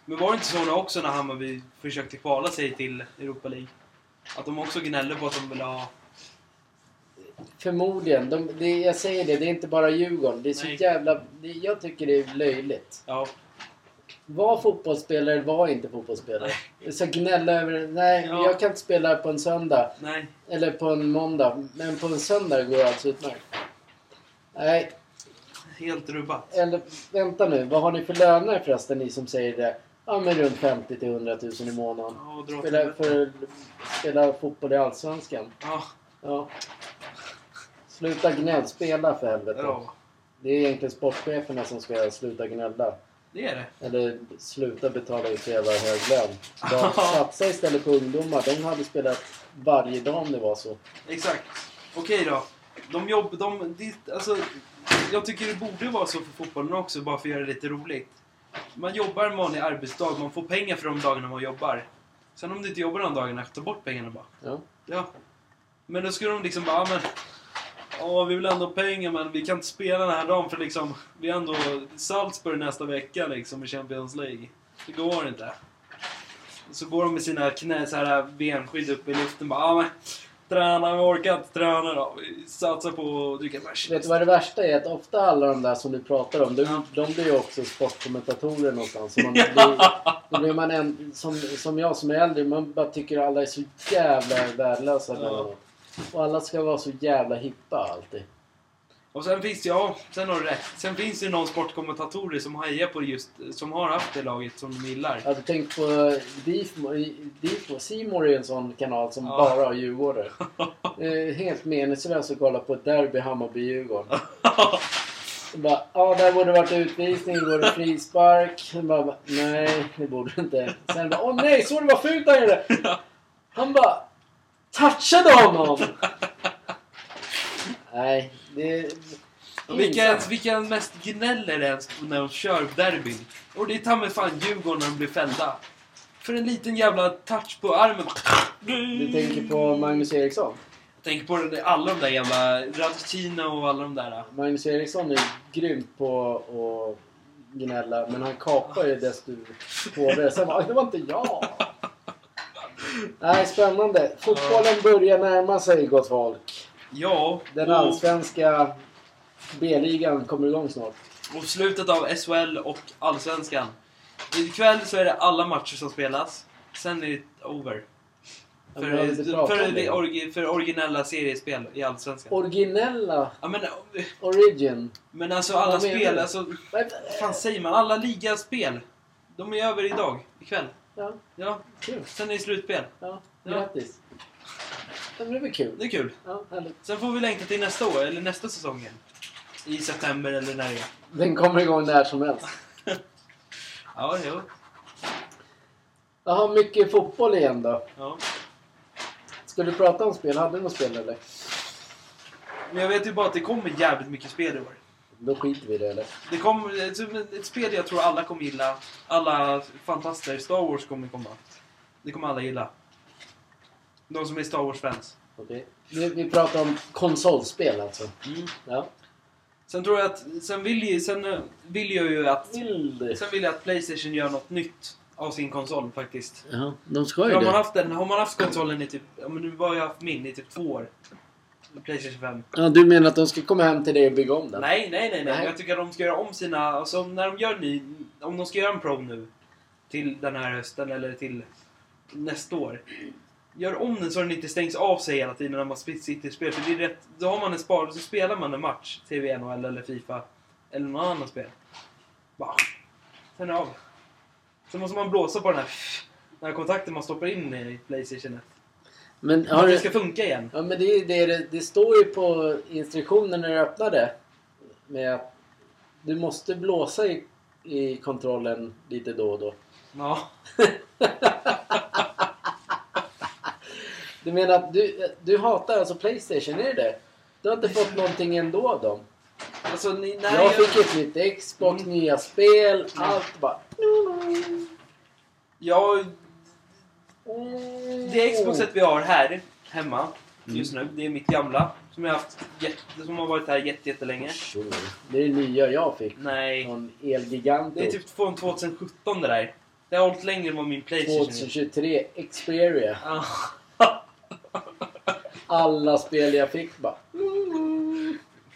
Men var det inte så också när Hammarby försökte kvala sig till Europa League? Att de också gnällde på att de ville ha...
Förmodligen. De, det, jag säger det, det är inte bara Djurgården. Det är så
Nej.
jävla... Det, jag tycker det är löjligt.
Ja.
Var fotbollsspelare, var inte fotbollsspelare. Jag ska gnälla över... Nej,
Ja.
jag kan inte spela på en söndag.
Nej.
Eller på en måndag. Men på en söndag går det alltså utmärkt. Nej,
Helt rubbat.
eller vänta nu. Vad har ni för löner förresten, ni som säger det? Ja, men runt 50 till 100 000 i månaden.
Ja,
Spela, för, spela fotboll i Allsvenskan.
Ja.
Ja. Sluta gnäll, spela för helvete.
ja.
Det är egentligen sportcheferna som ska sluta gnälla.
Det är det.
Eller sluta betala ut så jävla hög lön. De [laughs] satsa istället på ungdomar. De hade spelat varje dag om det var så.
Exakt. Okej då. De jobb... De, det, alltså, jag tycker det borde vara så för fotbollen också, bara för att göra det lite roligt. Man jobbar en vanlig arbetsdag, man får pengar för de dagarna man jobbar. Sen om du inte jobbar de dagarna, ta bort pengarna bara.
Ja.
Ja. Men då skulle de liksom bara, "Ja, men... Ja, vi vill ändå ha pengar men vi kan inte spela den här dagen för liksom... Vi är ändå Salzburg nästa vecka liksom i Champions League. Det går inte. Så går de med sina knä, så här benskydd upp i luften bara, ja men... Träna, vi orkar inte träna då. Vi satsar på att dricka bärs.
Vet du vad det värsta är? Att ofta alla de där som du pratar om, de,
Ja.
de blir ju också sportkommentatorer någonstans. Man blir, då blir man en, som, som jag som är äldre, man bara tycker alla är så jävla värdelösa.
Ja.
Och alla ska vara så jävla hippa alltid.
Och sen finns det, ja, sen har du rätt. Sen finns det någon sportkommentatorer som hejar på det just, som har haft det laget som de gillar.
Jag hade tänkt på Difmo. Simor är en sån kanal som
Ja.
bara har djurgårdare. [laughs] Helt meningslöst att kolla på ett derby Hammarby-Djurgården. [laughs] Bara, Ja, där borde det varit utvisning, det borde frispark. Bara, nej, det borde inte. Sen bara, åh nej, så det var fult han gjorde! [laughs] Han bara, touchade honom! Nej, det.
Vilka, vilka mest gnäller ens när de kör derbyn? Och det är ta mig fan Djurgården när de blir fällda. För en liten jävla touch på armen.
Du tänker på Magnus Eriksson?
Jag tänker på alla de där jävla Radicino och alla de där.
Magnus Eriksson är grymt på att gnälla, men han kapar ju desto hårdare. Sen bara, det var inte jag! Nej, spännande. Fotbollen börjar närma sig, gott folk.
Ja,
Den
och,
allsvenska B-ligan kommer igång snart.
och slutet av SHL och Allsvenskan. Ikväll så är det alla matcher som spelas. Sen är det over. För, för, det? orgi- för originella seriespel i Allsvenskan.
Originella
Ja, men,
Origin.
men alltså alla spel, alltså...
Vad
fan säger man? Alla ligaspel. De är över idag, ikväll.
Ja,
Ja,
kul.
sen är det slutspel.
Ja,
Ja.
grattis. Ja, men det blir kul.
Det är kul.
Ja, härligt.
Sen får vi längta till nästa år, eller nästa säsong igen. I september eller när det är.
Den kommer igång när som helst. [laughs]
Ja, jo.
Jaha, mycket fotboll igen då.
Ja.
Ska du prata om spel? Hade du något spel eller?
Men jag vet ju bara att det kommer jävligt mycket spel i år.
Då skiter vi i det eller?
Det kommer ett, ett spel jag tror alla kommer gilla. Alla fantaster. Star Wars kommer komma. Det kommer alla gilla. De som är Star Wars-fans.
Okej. Vi, vi pratar om konsolspel alltså.
Mm.
Ja.
Sen tror jag att... Sen vill, ju, sen eh, vill jag ju att...
Vill du?
Sen vill jag att Playstation gör något nytt av sin konsol faktiskt.
Ja, de ska ju
har, man
det.
haft den, har man haft konsolen i typ... Ja men nu har jag haft min i typ två år. Playstation 5.
Ja, du menar att de ska komma hem till dig och bygga om den?
Nej, nej, nej, nej.
Nej.
Jag tycker att de ska göra om sina... Alltså när de gör ny... Om de ska göra en Pro nu. Till den här hösten eller till nästa år. Gör om den så den inte stängs av sig hela tiden när man sitter i spel. För det är rätt... Då har man en spar så spelar man en match. TV, NHL eller Fifa. Eller något annat spel. Bara... Sen av. Så måste man blåsa på den här, den här kontakten man stoppar in i Playstationet.
Men har
att det ska funka igen.
Ja men det, det, det, står ju på instruktionen när du öppnar det. Med att du måste blåsa i, i kontrollen lite då och då.
Ja. [laughs]
Du menar att du, du hatar alltså Playstation, är det det? Du har inte fått någonting ändå av dem?
Alltså, ni, nej,
jag fick ett nytt Xbox,
Mm.
nya spel, allt bara...
Jag, det Xboxet vi har här hemma
Mm.
just nu, det är mitt gamla. Som jag haft jätte, som har varit här jätte, jättelänge.
Det är det nya jag fick.
Nej.
Någon Elgiganto.
Det är typ från 2017 det där. Det har hållit längre än vad min Playstation är.
2023 Xperia. Alla spel jag fick bara... [laughs]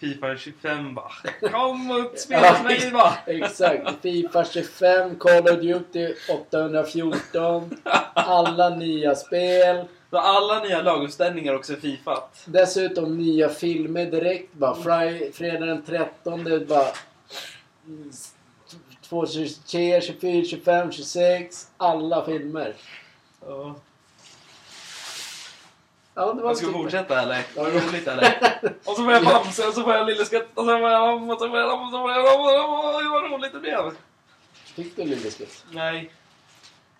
Fifa 25 bara. Kom upp, [laughs] spela hos mig bara.
Exakt. Fifa 25, Call of Duty 814. Alla nya spel.
Så alla nya laguppställningar också är Fifat.
Dessutom nya filmer direkt. Bara fri, fredag den 13. Det bara... 2, 23, 24, 25, 26. Alla filmer.
Ja.
Ja, det var
Jag ska
typ-
fortsätta eller? Var det roligt eller? [laughs] Och så får jag bamse och så får jag lilleskutt och så får jag lam och så får jag lam och så får jag lam. Oj, vad roligt det blev.
Fick du Lilleskutt?
Nej.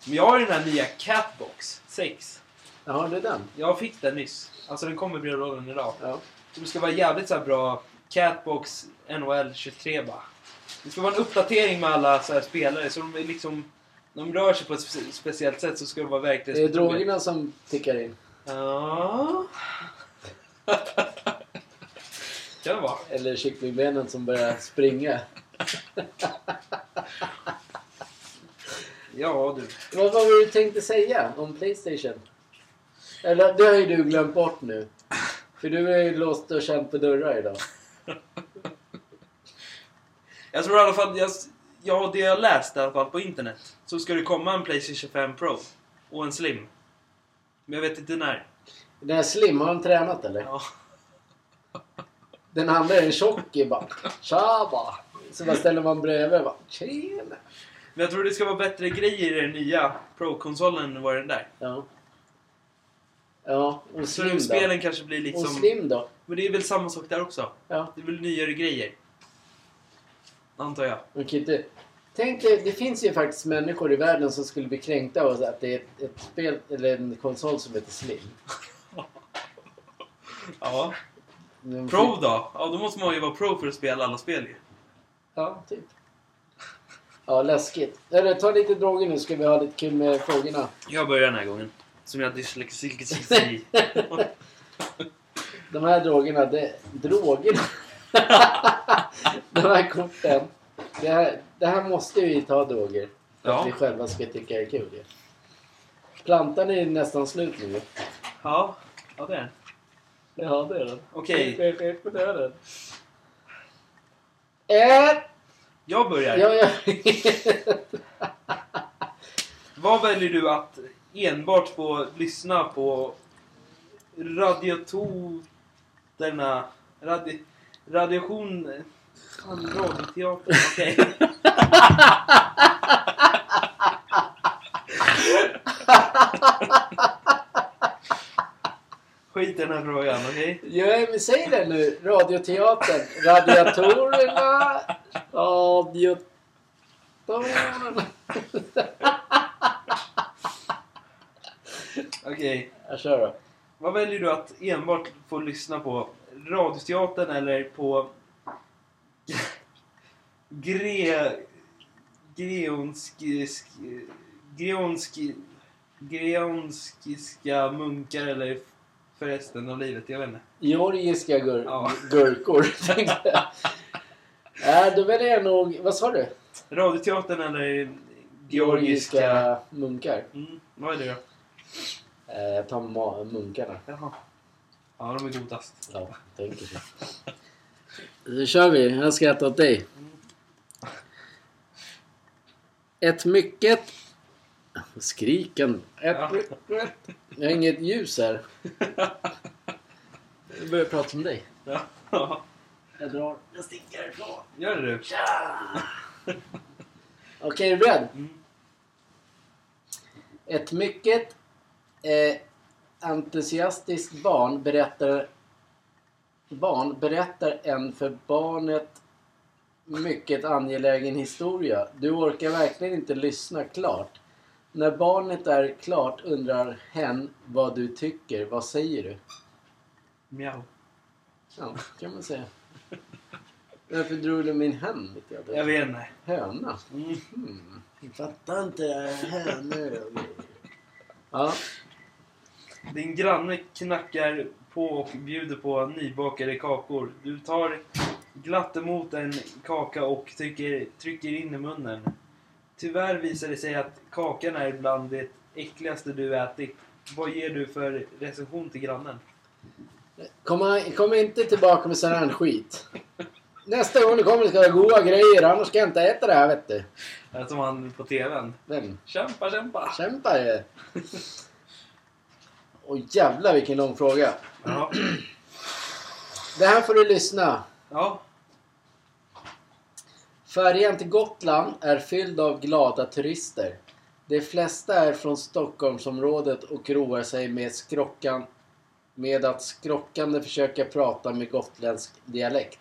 Men jag har ju den här nya Catbox 6.
Jaha, det är den?
Jag fick den nyss. Alltså den kommer i brevlådan idag.
Ja.
Så det ska vara jävligt så här bra Catbox NHL 23 bara. Det ska vara en uppdatering med alla så här spelare så de är liksom... De rör sig på ett spe- speciellt sätt så ska det vara
Det är drogerna som tickar in.
Ja. kan det vara.
Eller kycklingbenen som börjar springa.
Ja du.
Vad var det du tänkte säga om Playstation? Eller det har ju du glömt bort nu. För du är ju låst och känt på dörrar idag.
Jag tror i alla fall, jag, ja det jag läst i alla fall på internet. Så ska det komma en Playstation 5 Pro. Och en Slim. Men jag vet inte när.
Den här Slim, har han tränat eller?
Ja.
Den andra är en tjockig bara. Tja bara. Så bara ställer man bredvid bara. Tjena.
Men jag tror det ska vara bättre grejer i den nya Pro-konsolen än vad den där.
Ja. Ja, och
Så
Slim då?
spelen kanske blir
Och
liksom...
Slim då?
Men det är väl samma sak där också.
Ja.
Det är väl nyare grejer. Antar jag.
Man kan inte... Tänk dig, det finns ju faktiskt människor i världen som skulle bli kränkta av att det är ett, ett spel eller en konsol som heter Slim. [laughs]
Ja.
Men-
Pro då? Ja, då måste man ju vara pro för att spela alla spel ju.
Ja, typ. Ja, läskigt. Eller, ta lite droger nu ska vi ha lite kul med frågorna.
Jag börjar den här gången. Som jag dyslexi. [laughs]
De här drogerna, det... Drogerna? [laughs] De här korten. Det här, det här måste vi ta droger. För
Ja.
att vi själva ska tycka det är kul. Plantan är nästan slut nu.
Ja, ja det är den.
Ja, det är den.
Okej,
Det är den. Ett!
jag börjar.
Ja, ja. [laughs]
Vad väljer du att enbart få lyssna på radiototerna... Radi, radiation... Fan, radioteater. Okej. Skit i den här frågan, okej?
Ja, men säg det nu. Radioteatern. Radiatorerna. Radiotorerna.
Okej.
Jag kör då.
Vad väljer du att enbart få lyssna på? Radioteatern eller på... Gre... Greonski... Greonski... Greonskiska munkar eller för resten av livet? Jag vet inte.
Georgiska gur
Ja.
gurkor. [laughs] tänkte jag. Nej, då väljer jag nog... Vad sa du?
Radioteatern eller georgiska...
Georgiska munkar.
Mm, vad är det då?
Eh, Jag tar ma- munkarna.
Jaha. Ja, de är godast.
Ja, tänker så. Då kör vi. Jag skrattar åt dig. Ett mycket... Skriken. Ett
Ja.
Jag har inget ljus här. Jag börjar prata som dig.
Ja.
Jag drar. Jag sticker ifrån.
Gör det du? [laughs]
Okej, är du beredd?
Mm.
Ett mycket eh, entusiastiskt barn berättar, barn berättar en för barnet mycket angelägen historia. Du orkar verkligen inte lyssna klart. När barnet är klart undrar hen vad du tycker. Vad säger du?
Mjau.
Ja, kan man säga. Varför drog du min hen? vet jag inte.
Jag vet inte.
Höna?
Mm.
Jag fattar inte det här. hönor. Ja,
Din granne knackar på och bjuder på nybakade kakor. Du tar glatt emot en kaka och trycker, trycker in i munnen. Tyvärr visar det sig att kakan är bland det äckligaste du ätit. Vad ger du för recension till grannen?
kom, kom inte tillbaka med sån här skit. Nästa gång du kommer ska det vara goda grejer, annars ska jag inte äta det här vet du.
Det är Som han på TVn.
Vem?
Kämpa, kämpa!
Kämpa ju! Åh jävlar vilken lång fråga.
Ja.
Det här får du lyssna.
ja.
Färjan till Gotland är fylld av glada turister. De flesta är från Stockholmsområdet och roar sig med, skrockan, med att skrockande försöka prata med gotländsk dialekt.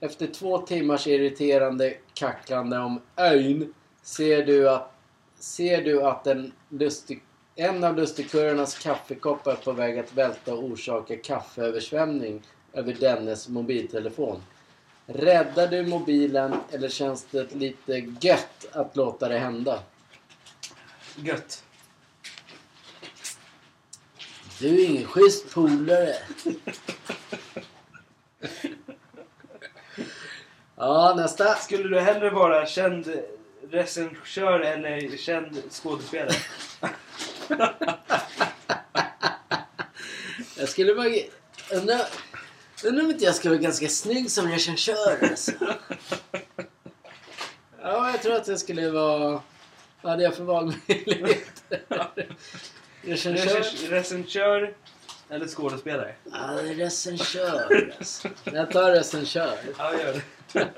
Efter två timmars irriterande kacklande om ön ser du att, ser du att en, lustig, en av lustigkurrarnas kaffekoppar är på väg att välta och orsaka kaffeöversvämning över dennes mobiltelefon. Räddar du mobilen eller känns det lite gött att låta det hända?
Gött.
Du är ingen schysst polare. ja, nästa.
Skulle du hellre vara känd recensör eller känd skådespelare?
Jag skulle. Undra, undra om inte jag ska vara ganska snygg som recensör alltså. [laughs] Ja, jag tror att jag skulle vara... Vad hade jag för valmöjligheter? Recensör?
Recens- Recensör eller skådespelare?
Ja, recensör alltså. Jag tar recensör.
Ja, gör det.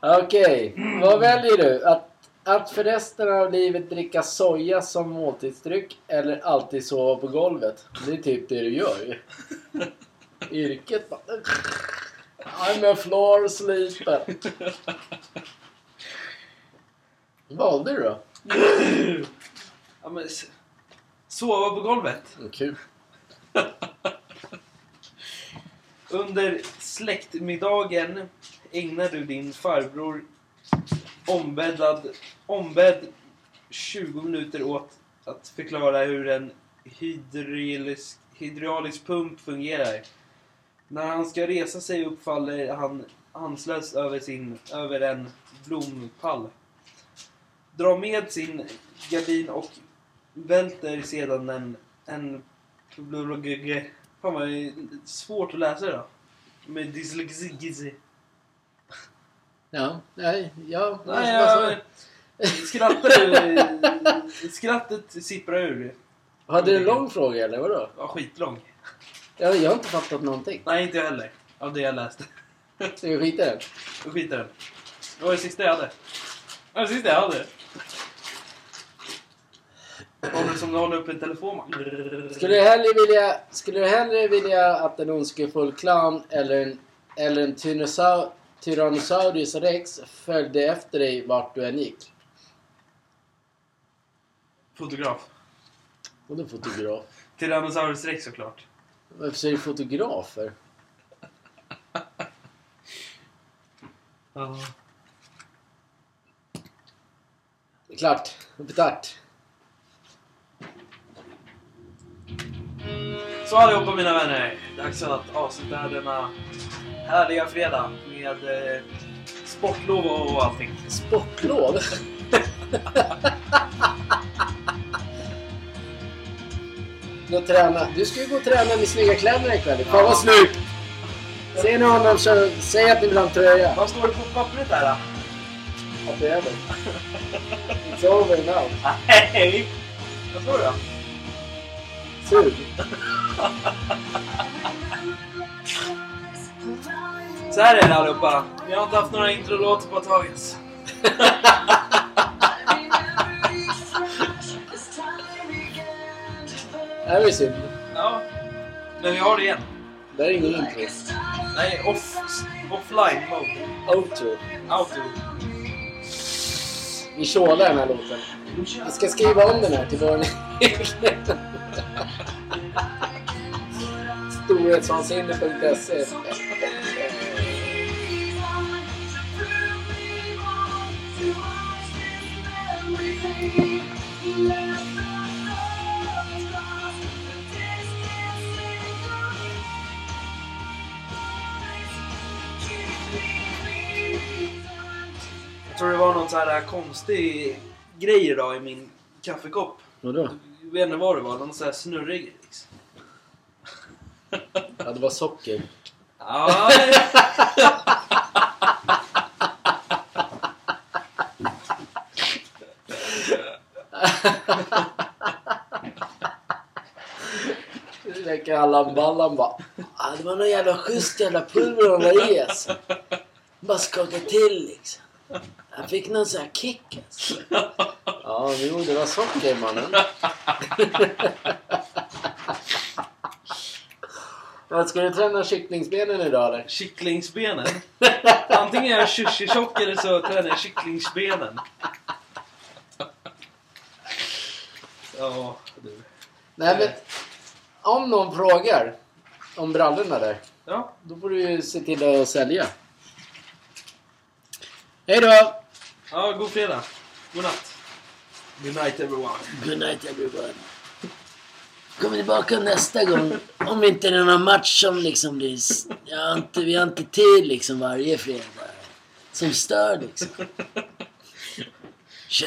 [laughs]
Okej, vad väljer du? Att, att för resten av livet dricka soja som måltidsdryck eller alltid sova på golvet? Det är typ det du gör ju. Yrket bara... I'm a floor sleeper. Valde du då?
Ja, men, s- sova på golvet.
Mm, Kul.
Under släktmiddagen ägnar du din farbror ombäddad, ombedd 20 minuter åt att förklara hur en hydraulisk, hydraulisk pump fungerar. När han ska resa sig upp faller han anslös över, sin, över en blompall. Drar med sin gardin och välter sedan en, en Fan vad det är svårt att läsa det då. Med dyslexi.
Ja, nej, ja.
Nej, jag... Skrattar [laughs] Skrattet sipprar ur.
Hade du en lång fråga eller vadå?
Ja, skitlång.
Jag, jag har inte fattat någonting.
Nej, inte jag heller. Av det jag läste.
Ska vi skita i det?
Jag skiter i den. Det var det sista jag hade. Det var det sista jag hade. Håller som du håller upp en telefon.
Skulle du hellre vilja, skulle du hellre vilja att en ondskefull clown eller en, eller en tyrannosau- Tyrannosaurus rex följde efter dig vart du än gick?
Fotograf.
Och då fotograf. [laughs]
Tyrannosaurus rex såklart.
Varför säger du fotografer? [laughs]
Ja.
Klart. Betart.
Så allihopa mina vänner. Dags att avsluta denna härliga fredag med eh, sportlov och allting.
Sportlov? [laughs] Och träna. Du ska ju gå och träna med snygga kläder ikväll. Fan vad snyggt! Ser ni honom så säg att ni vill ha en tröja.
Vad står det på pappret där då?
Att det är det. It's over now.
Hej! Vad står det då?
Sug. [laughs]
Så här är det allihopa. Vi har inte haft några introlåtar på ett tag alltså.
Det här var ju synd.
Ja. Men vi har det igen.
Det här är ingen intro.
Nej, off, offline mode.
Outro. Vi tjålar den här låten. Vi ska skriva om den här till vår [laughs] Storhetsvansinne.se
Jag tror det var någon så här konstig grej idag i min kaffekopp.
Vadå?
Jag vet inte vad det var. Någon sån här snurrig grej. Liksom.
Ja, det var socker.
Ja,
Läcker Allan Ballan bara. Ah, det var någon jävla schysst jävla pulver han la i alltså. Bara skakade till liksom. Jag fick någon sån här kick alltså. Ja, jo det var socker mannen. Vad Ska du träna kycklingsbenen idag eller?
kycklingsbenen. Antingen är jag tjock eller så tränar jag kycklingsbenen. Ja, du.
Nej men, om någon frågar om brallorna där.
Ja,
Då får du ju se till att sälja. Hej då!
ja god fredag. God natt. Good night everyone.
Good night everyone. Kommer tillbaka nästa gång. Om inte det är någon match som liksom blir... Jag har inte, vi har inte tid liksom varje fredag. Som stör liksom. [laughs] Kör.